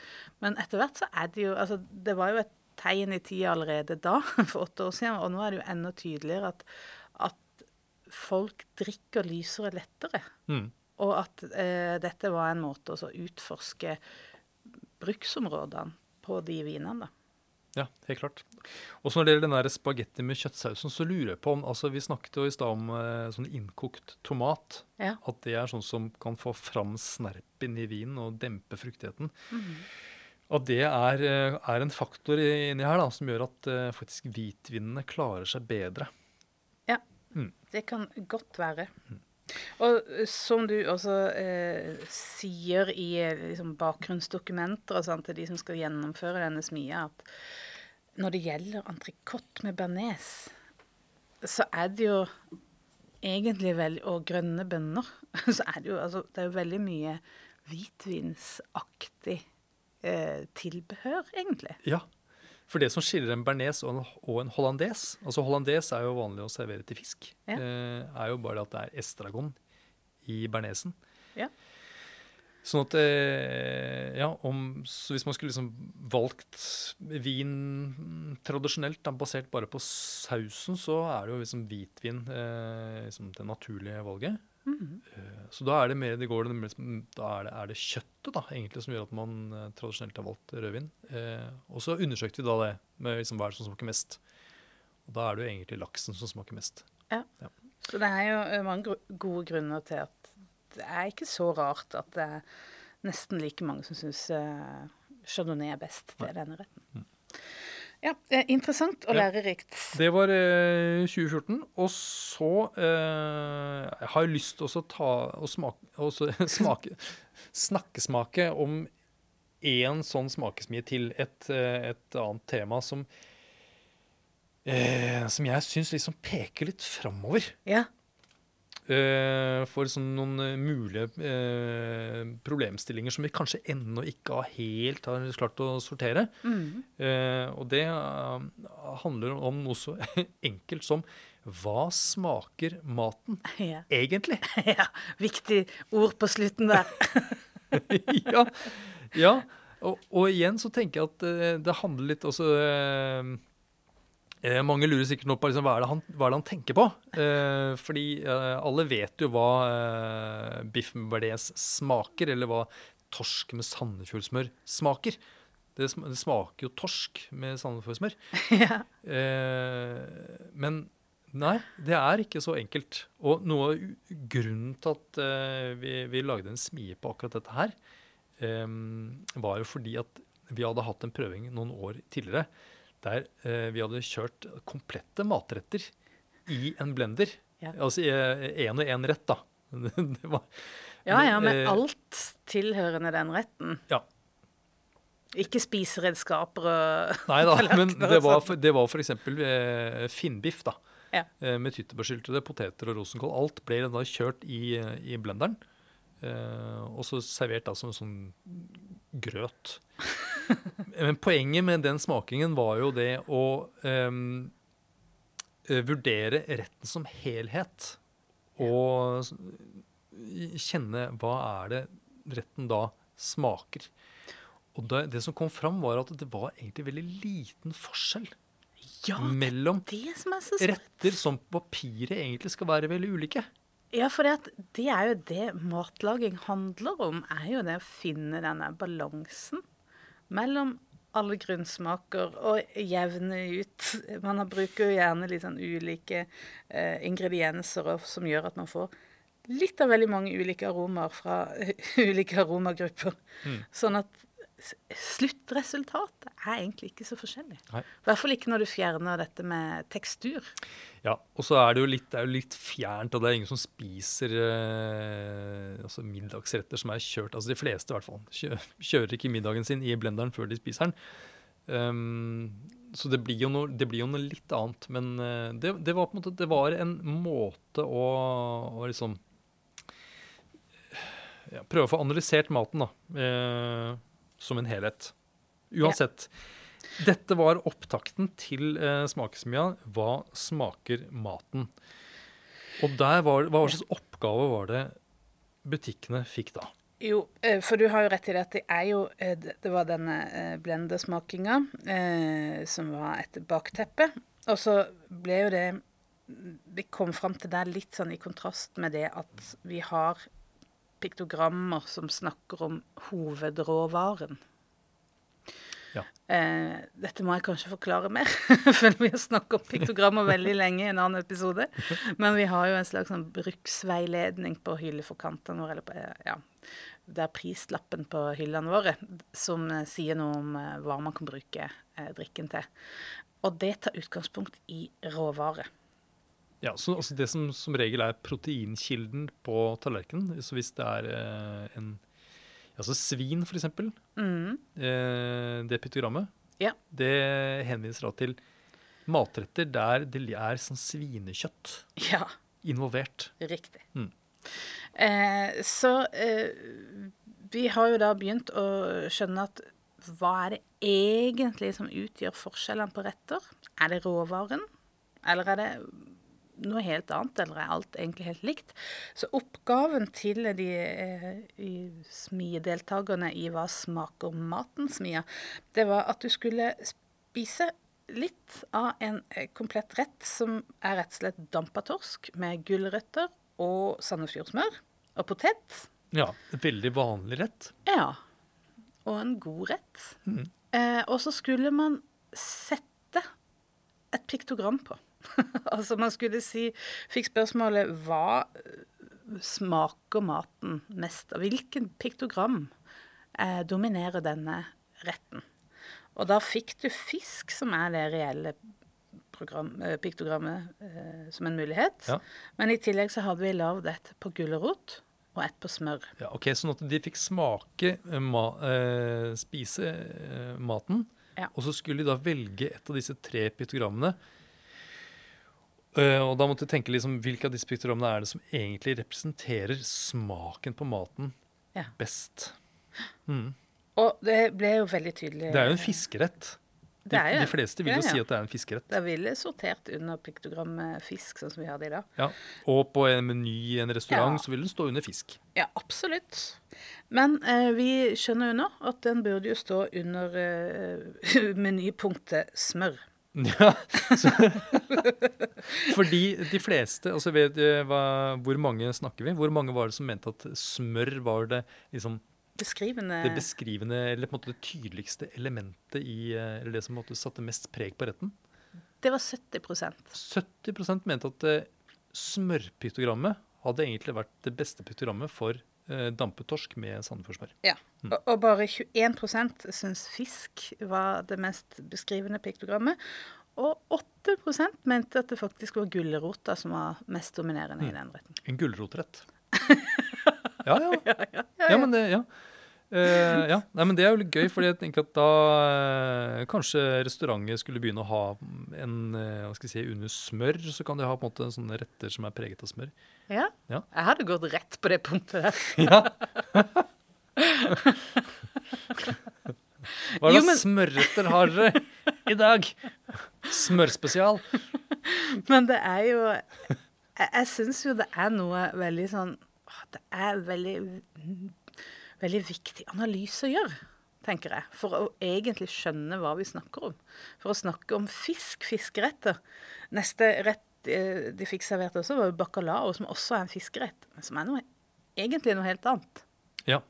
Men etter hvert så er det jo Altså, det var jo et tegn i tida allerede da, *laughs* for åtte år siden, og nå er det jo enda tydeligere at, at folk drikker lysere lettere. Mm. Og at eh, dette var en måte å utforske bruksområdene på de vinene. Ja, helt klart. Og så når det gjelder den der spagetti med kjøttsausen, så lurer jeg på om altså Vi snakket jo i stad om eh, sånn innkokt tomat. Ja. At det er sånn som kan få fram snerpen i vinen og dempe fruktigheten. At det er, eh, er en faktor inni her da, som gjør at eh, faktisk hvitvinene klarer seg bedre. Ja, Det kan godt være. Og eh, som du også eh, sier i eh, liksom, bakgrunnsdokumenter og sånt til de som skal gjennomføre denne smia, at når det gjelder entrecôte med bearnés, så er det jo egentlig veldig Og grønne bønner. *laughs* Så er det jo altså Det er jo veldig mye hvitvinsaktig eh, tilbehør, egentlig. Ja, for det som skiller en bearnés og en, hollandes Altså hollandes er jo vanlig å servere til fisk. Ja. Eh, er jo bare at det er estragon i bearnésen. Ja. Sånn at eh, Ja, om Så hvis man skulle liksom valgt vin tradisjonelt, da, basert bare på sausen, så er det jo liksom hvitvin eh, liksom det naturlige valget. Eh, Så da er det mer det går Da er det, er det kjøttet da, egentlig som gjør at man eh, tradisjonelt har valgt rødvin. Eh, og så undersøkte vi da det med liksom, hva er det som smaker mest. Og da er det jo egentlig laksen som smaker mest. Så det er jo eh, mange gode grunner til at det er ikke så rart at det er nesten like mange som syns eh, chardonnay er best til denne retten. Ja, eh, interessant og Ja. lærerikt. Det var eh, 2014. Og så eh, Jeg har jeg lyst til å ta og smake, også *laughs* smake Snakkesmake om én sånn smakesmie til et, eh, et annet tema som eh, som jeg syns liksom peker litt framover. Ja. Eh, for sånn noen eh, mulige eh, problemstillinger som vi kanskje ennå ikke har helt har klart å sortere. Mm. Eh, og det handler om noe så *laughs* enkelt som hva smaker maten *laughs* ja. egentlig? *laughs* ja. Viktig ord på slutten der. ja. ja. Og, og, igjen så tenker jeg at det handler litt også eh, eh, Mange lurer sikkert nå på liksom, hva, er han, hva, er det han, tenker på. Eh, fordi eh, alle vet jo hva eh, biff med bearnés smaker, eller hva torsk med sandefjordsmør smaker. Det, det, smaker jo torsk med sandefjordsmør. *laughs* ja. men Nei, det er ikke så enkelt. Og noe av grunnen til at uh, vi, vi, lagde en smie på akkurat dette her, um, var jo fordi at vi hadde hatt en prøving noen år tidligere der uh, vi hadde kjørt komplette matretter i en blender. Ja. Altså én og én rett, da. *laughs* var, ja, ja, med uh, alt tilhørende den retten. Ja. Ikke spiseredskaper og *laughs* Nei da, men det var, for, det var f.eks. Eh, finnbiff. da ja. Eh, med tyttebærsyltede, poteter og rosenkål. Alt ble da kjørt i, i blenderen. Eh, og så servert da som sånn grøt. *laughs* Men poenget med den smakingen var jo det å um, vurdere retten som helhet. Og kjenne hva er det retten da smaker. Og det, det som kom fram, var at det var egentlig veldig liten forskjell ja, mellom det som er retter som papiret egentlig skal være veldig ulike. Ja, for det er jo det matlaging handler om. er jo det å finne denne balansen mellom alle grunnsmaker og jevne ut. Man bruker jo gjerne litt sånn ulike eh, ingredienser som gjør at man får litt av veldig mange ulike aromaer fra *laughs* ulike aromagrupper. Mm. Sånn at sluttresultatet er egentlig ikke så forskjellig. I hvert fall ikke når du fjerner dette med tekstur. Ja, og så er det jo litt, det jo litt fjernt, og det er ingen som spiser eh, altså middagsretter som er kjørt. Altså de fleste i hvert fall kjører ikke middagen sin i blenderen før de spiser den. Um, så det blir, noe, det blir, jo noe, litt annet. Men uh, det, det, var på en måte det var en måte å, å liksom ja, Prøve å få analysert maten, da. Uh, som en helhet. Uansett. Dette var opptakten til eh, Smakesmia. Hva smaker maten? Og der var, hva slags oppgave var det butikkene fikk da? Jo, eh, for du har jo rett i det at det er jo eh, Det var denne eh, blendesmakinga eh, som var et bakteppe. Og så ble jo det Vi kom fram til det litt sånn i kontrast med det at vi har piktogrammer som snakker om hovedråvaren. Ja. Eh, dette må jeg kanskje forklare mer, *laughs* for vi har snakket om piktogrammer veldig lenge i en annen episode. Men vi har jo en slags sånn bruksveiledning på hylleforkantene våre, eller på, ja, det er prislappen på hyllene våre, som eh, sier noe om eh, hva man kan bruke eh, drikken til. Og det tar utgangspunkt i råvare. Ja, så altså Det som som regel er proteinkilden på tallerkenen, så hvis det er eh, en Altså svin, f.eks., mm. eh, det piktogrammet, ja. det henviser da til matretter der det er sånn svinekjøtt ja. involvert. Riktig. Mm. Eh, så eh, vi har jo da begynt å skjønne at hva er det egentlig som utgjør forskjellene på retter? Er det råvaren, eller er det noe helt annet, eller er alt egentlig helt likt? Så oppgaven til de eh, smiedeltakerne i Hva smaker maten, smia, det var at du skulle spise litt av en eh, komplett rett som er rett og slett dampa torsk med gulrøtter og sandefjordsmør og potet. Ja, veldig vanlig rett. Ja. Og en god rett. Mm. Eh, og så skulle man sette et piktogram på. *laughs* altså man skulle si Fikk spørsmålet hva smaker maten mest av? Hvilken piktogram eh, dominerer denne retten? Og da fikk du fisk, som er det reelle program, eh, piktogrammet, eh, som en mulighet. Ja. Men i tillegg så hadde vi lagd et på gulrot og et på smør. Ja, ok, Sånn at de fikk smake, eh, ma, eh, spise eh, maten, ja. og så skulle de da velge et av disse tre piktogrammene Eh, og da måtte jeg tenke liksom, hvilke av disse piktogrammene er det som egentlig representerer smaken på maten Ja. best. Mm. Og det ble jo veldig tydelig Det er jo en fiskerett. De, Det jo de fleste vil jo si at det er en fiskerett. Det ville sortert under piktogrammet fisk, sånn som vi hadde i dag. Ja. Og på en meny i en restaurant Ja. så vil den stå under fisk. Ja, absolutt. Men eh, vi skjønner jo nå at den burde jo stå under eh, *laughs* menypunktet smør. *laughs* Ja, så, *laughs* Fordi de fleste altså vet hva, Hvor mange snakker vi? Hvor mange var det som mente at smør var det liksom Beskrivende det beskrivende, eller på en måte det tydeligste elementet i eh, Eller det som på en måte satte mest preg på retten? Det var 70% 70 mente at eh, smørpiktogrammet hadde egentlig vært det beste piktogrammet for eh, dampet torsk med sandefjordsmør. Ja. Og, og bare 21% syns fisk var det mest beskrivende piktogrammet. Og 8% mente at det faktisk var gulrota som var mest dominerende i den retten. En gulrotrett. *laughs* ja, ja. Ja, men det, ja. Eh, ja. Nei, men det er jo litt gøy, fordi jeg tenker at da uh, kanskje restauranter skulle begynne å ha en uh, hva skal jeg si, under smør, så kan de ha på en måte sånne retter som er preget av smør. Ja. Ja. Jeg hadde gått rett på det punktet der. *laughs* Ja. *laughs* Hva Jo, slags men- smørretter har dere i dag? Smørspesial. *laughs* Men det er jo Jeg, jeg syns jo det er noe veldig sånn Det er veldig Veldig viktig analyse å gjøre, tenker jeg. For å egentlig skjønne hva vi snakker om. For å snakke om fisk, fiskeretter. Neste rett eh, de fikk servert også, var jo bacalao, som også er en fiskerett. Men som er noe, egentlig noe helt annet. Ja.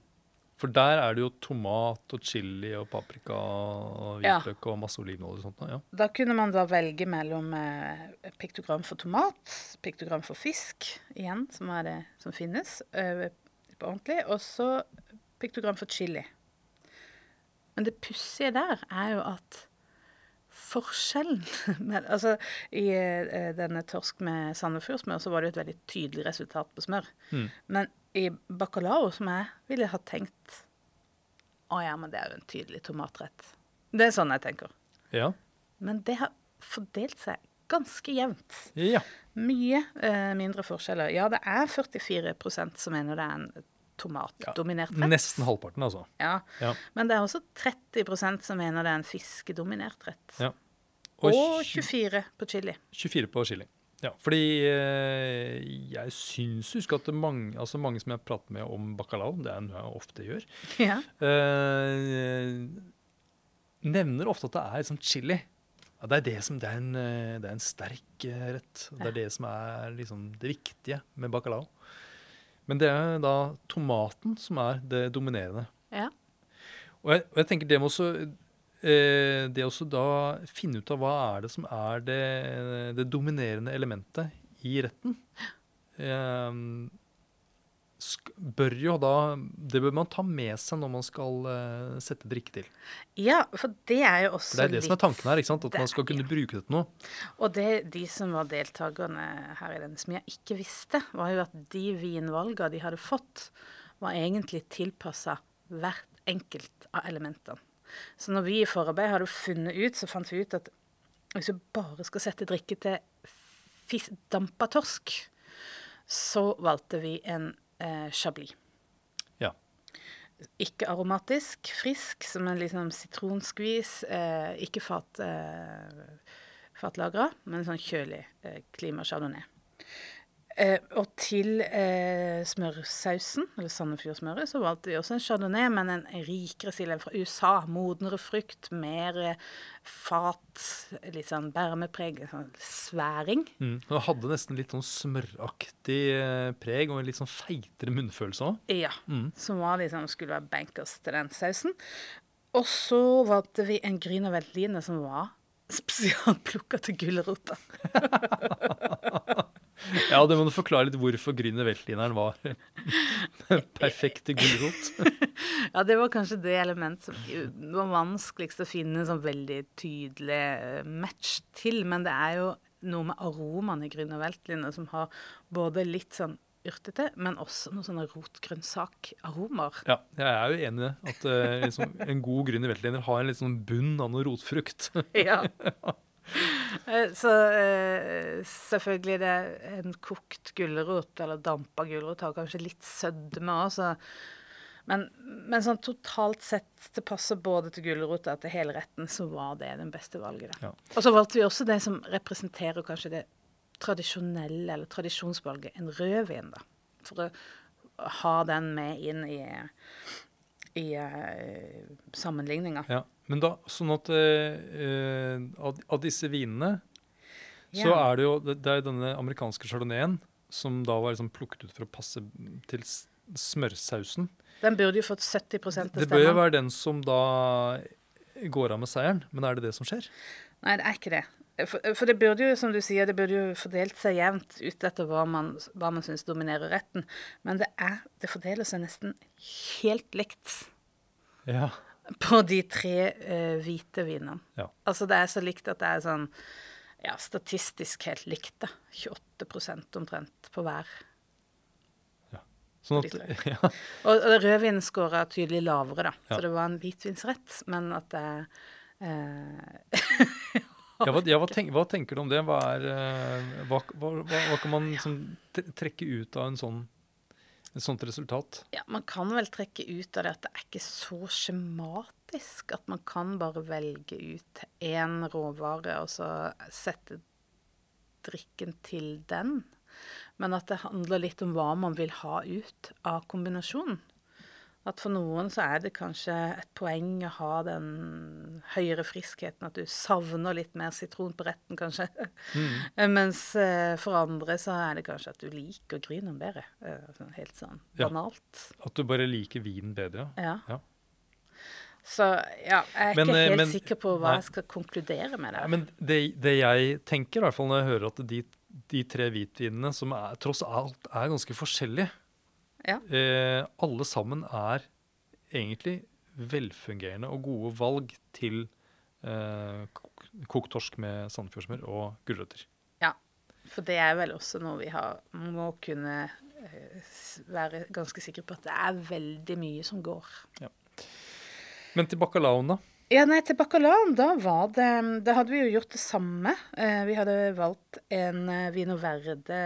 For der er det jo tomat og chili og paprika og Ja. og masse olivenolje og sånt. Ja. Da kunne man da velge mellom eh, piktogram for tomat, piktogram for fisk, igjen, som er det som finnes eh, på ordentlig, og så piktogram for chili. Men det pussige der er jo at forskjellen *laughs* med, Altså, i eh, denne torsk med sandefjordsmør så var det jo et veldig tydelig resultat på smør. Mm. Men i bacalao, som jeg ville ha tenkt Å ja, men det er jo en tydelig tomatrett. Det er sånn jeg tenker. ja. Men det har fordelt seg ganske jevnt. Ja. Mye eh, mindre forskjeller. Ja, det er 44% som mener det er en tomatdominert rett. Nesten halvparten, altså. Ja. Ja. Men det er også 30% som mener det er en fiskedominert rett. Ja. Og, Og 24 på chili. 24 på chili. Ja, fordi eh, jeg syns husk at mange, altså mange som jeg prater med om bacalao, det er noe jeg ofte gjør, Ja. eh, nevner ofte at det er liksom chili. Ja, det, er det, som, det, er en, eh, det er en sterk eh, rett. Det er det som er liksom det viktige med bacalao. Men det er da tomaten som er det dominerende. ja. Og jeg, og jeg tenker det må også eh, Det også da finne ut av hva er det som er det, det dominerende elementet i retten. Eh, bør jo da Det bør man ta med seg når man skal uh, sette drikke til. Ja, for det er jo også litt det er det som er tanken her. ikke sant? At Det man skal kunne kunne bruke det til noe. Og det de som var deltakerne her i den, som jeg ikke visste, var jo at de vinvalgene de hadde fått, var egentlig tilpassa hvert enkelt av elementene. Så når vi i forarbeid hadde funnet ut, så fant vi ut at hvis vi bare skal sette drikke til fis dampa torsk, så valgte vi en eh, chablis. Ja. Ikke aromatisk, frisk, som en liksom sitronskvis. Eh, ikke fat, eh, fatlagra, men sånn kjølig eh, klima chardonnay. Eh, og til eh, smørsausen, eller Sandefjordsmøret, så valgte vi også en chardonnay, men en rikere stil fra USA. Modnere frukt, mer eh, fat, litt sånn bærmepreg, sånn sværing. Mm. Det hadde nesten litt sånn smøraktig eh, preg og en litt sånn feitere munnfølelse òg. Ja, Mm. som var liksom, skulle være bankers til den sausen. Og så valgte vi en grüner veltline som var spesialplukka til gulrota. *laughs* Ja, det må du forklare litt hvorfor Grüner veltlineren var den perfekte gulrot. *laughs* Ja, det var kanskje det element som var vanskeligst å finne en sånn veldig tydelig eh, match til. Men det er jo noe med aromaen i grüner veltline som har både litt sånn urtete, men også noen sånne rotgrønnsakaromer. Ja, jeg er jo enig i. At eh, liksom, en god Grüner Weltliner har en litt sånn bunn av noe rotfrukt. *laughs* Ja. *laughs* *laughs* Eh, Så eh, selvfølgelig det en kokt gulrot eller dampa gulrot har kanskje litt sødme òg, så men, men sånn totalt sett det passer både til gulrota og til hele retten, så var det den beste valget. Ja. Og så valgte vi også det som representerer kanskje det tradisjonelle eller tradisjonsvalget, en rødvin, da. For å ha den med inn i, i uh, sammenligninga. Ja. Men da, sånn at eh, eh, av, av disse vinene, så er det jo det, det er denne amerikanske chardonnayen som da var liksom plukket ut for å passe til smørsausen. Den burde jo fått 70 til Det bør jo være den som da går av med seieren, men er det det som skjer? Nei, det er ikke det. For, for det burde jo, som du sier, det burde jo fordelt seg jevnt ut etter hva man, hva man syns dominerer retten. Men det, er, det fordeler seg nesten helt likt Ja. På de tre uh, hvite vinene. Ja. Altså det er så likt at det er sånn ja, statistisk helt likt, da. 28 omtrent på hver. Ja. Sånn at, *laughs* ja. Og, og rødvinen scora tydelig lavere, da. Ja. Så det var en hvitvinsrett, men at det uh, *laughs* Ja, hva, ja, hva, tenk, hva tenker du om det? Hva, er, eh, hva, kan man liksom tre- trekke ut av en sånn, et sånt resultat? Ja, man kan vel trekke ut av det at det er ikke så skjematisk. At man kan bare velge ut én råvare og så sette drikken til den. Men at det handler litt om hva man vil ha ut av kombinasjonen. At for noen så er det kanskje et poeng å ha den høyere friskheten, at du savner litt mer sitron på retten, kanskje. *laughs* Mens eh, for andre så er det kanskje at du liker grynen bedre. Helt sånn helt sånn Ja. banalt. At du bare liker vinen bedre? Ja. Ja. Så ja, jeg er Men, ikke eh, helt men- sikker på hva nei. jeg skal konkludere med det. men det, det jeg tenker, i hvert fall når jeg hører at de, de tre hvitvinene, som er, tross alt er ganske forskjellige, Ja. eh, alle sammen er egentlig velfungerende og gode valg til eh, kokt torsk med sandfjordsmør og gulrøtter. ja. For det er vel også noe vi har, må kunne eh, være ganske sikre på at det er veldig mye som går. Men til bacalaoen, da? Ja, nei, til bacalaoen, da var det Da hadde vi jo gjort det samme. Eh, vi hadde valgt en eh, vino verde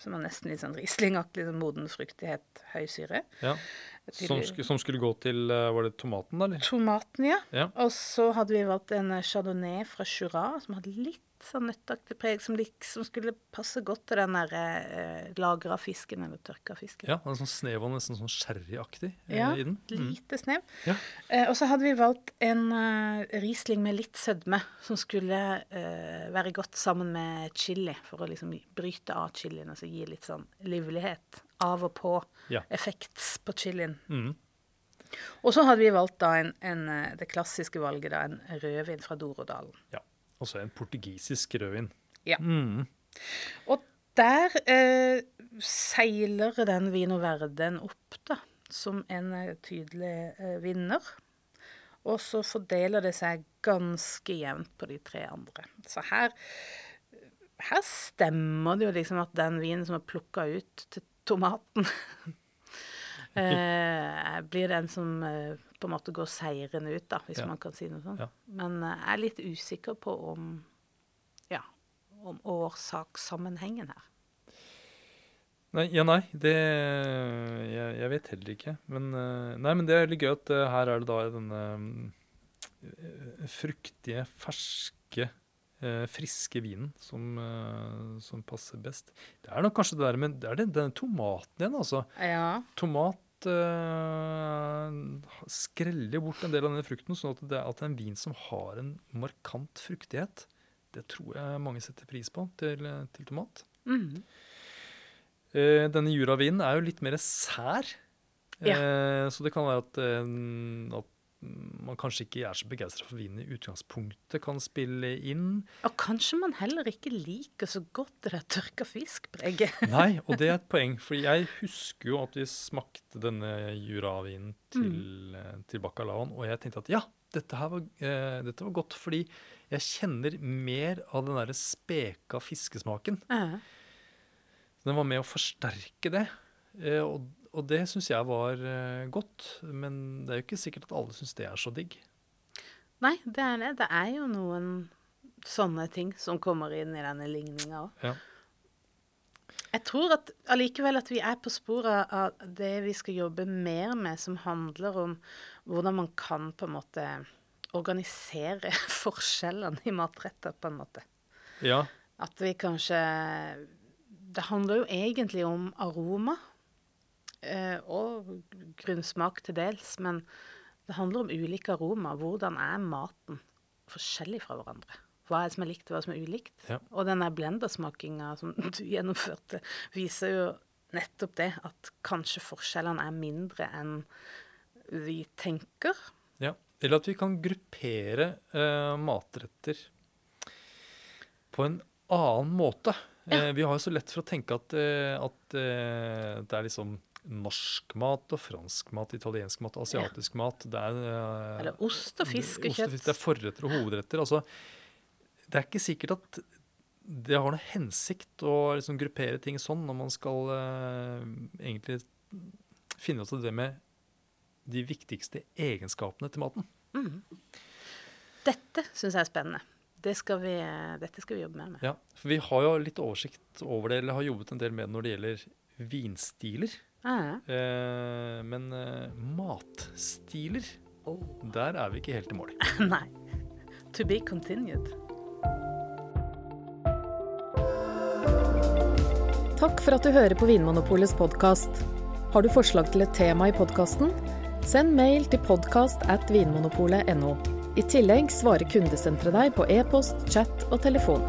som er nesten litt sånn Riesling-aktig, sånn moden fruktighet, høy syre. Ja. Som, som skulle gå til eh, Var det tomaten, da? eller? Tomaten, ja. Ja. Og så hadde vi valgt en eh, chardonnay fra Jura, som hadde litt sånn nøttaktig preg, som liksom skulle passe godt til den der eh, lagra fisken, eller tørka fisken. Ja, en sånn snev av nesten sånn sherryaktig eh, Ja, i den. Mm. Lite snev. Ja. Eh, og så hadde vi valgt en eh, Riesling med litt sødme, som skulle eh, være godt sammen med chili, for å liksom bryte av chilien, altså gi litt sånn livlighet. Av og på. Ja. Effekts på chilien. Mm. Og så hadde vi valgt da en, en, eh, det klassiske valget, da, en rødvin fra Dorodalen. ja. Og så en portugisisk rødvin. Ja. Mm. Og der eh, seiler den Vino Verden opp, da, som en eh, tydelig eh, vinner. Og så fordeler det seg ganske jevnt på de tre andre. Så her, her stemmer det jo liksom at den vinen som er plukka ut til tomaten, *laughs* eh, blir den som eh, på en måte går seirende ut, da, hvis Ja. man kan si noe sånt. Ja. Men eh, jeg er litt usikker på om ja, om årsakssammenhengen her. Nei, ja, nei, det jeg, jeg vet heller ikke. Men, nei, men det er litt gøy at her er det da denne fruktige, ferske, friske vinen som, eh, som passer best. Det er nok kanskje det der med Det er den, den tomaten igjen, altså. Ja. Tomat eh, skreller bort en del av denne frukten, sånn at det, at det er en vin som har en markant fruktighet. Det tror jeg mange setter pris på til, til tomat. Mm. Eh, denne juravinen er jo litt mer sær. Ja. Eh, så det kan være at, eh, at man kanskje ikke er så begeistra for vinen i utgangspunktet, kan spille inn. Og kanskje man heller ikke liker så godt det der tørka fiskpreget. *laughs* Nei, og det er et poeng, for jeg husker jo at vi smakte denne juravinen til, mm. til bacalaoen, og jeg tenkte at ja, dette her var, eh, dette var godt, fordi jeg kjenner mer av den derre speka fiskesmaken. Ja. Den var med å forsterke det, eh, og, og det syns jeg var eh, godt. Men det er jo ikke sikkert at alle syns det er så digg. Nei, det er det. Det er jo noen sånne ting som kommer inn i denne ligninga òg. Ja. Jeg tror at allikevel at vi er på sporet av det vi skal jobbe mer med, som handler om hvordan man kan på en måte organisere *laughs* forskjellene i matretter, på en måte. ja. At vi kanskje Det handler jo egentlig om aroma. Eh, og grunnsmak til dels, men det handler om ulike aroma. Hvordan er maten forskjellig fra hverandre? Hva er det som er likt, hva som er ulikt? Ja. Og den der blendersmakinga som du *laughs* gjennomførte, viser jo nettopp det, at kanskje forskjellene er mindre enn vi tenker. Ja. Eller at vi kan gruppere eh, matretter på en annen måte. Eh, vi har jo så lett for å tenke at, eh, at eh, det er liksom norsk mat og fransk mat, italiensk mat, asiatisk mat. Det er, eh, Eller ost og fisk og kjøtt. Det er forretter og hovedretter. Altså, det er ikke sikkert at det har noe hensikt å liksom gruppere ting sånn når man skal uh, egentlig finne ut av det med de viktigste egenskapene til maten. Mm. Dette syns jeg er spennende. Det skal vi, dette skal vi jobbe mer med. Ja, for vi har jo litt oversikt over det, eller har jobbet en del med det når det gjelder vinstiler. Eh, men eh, matstiler. Oh. der er vi ikke helt i mål. *laughs* Nei. To be continued. Takk for at du hører på Vinmonopolets podkast. Har du forslag til et tema i podkasten? Send mail til podkast at vinmonopolet.no. I tillegg svarer kundesenteret deg på e-post, chat og telefon.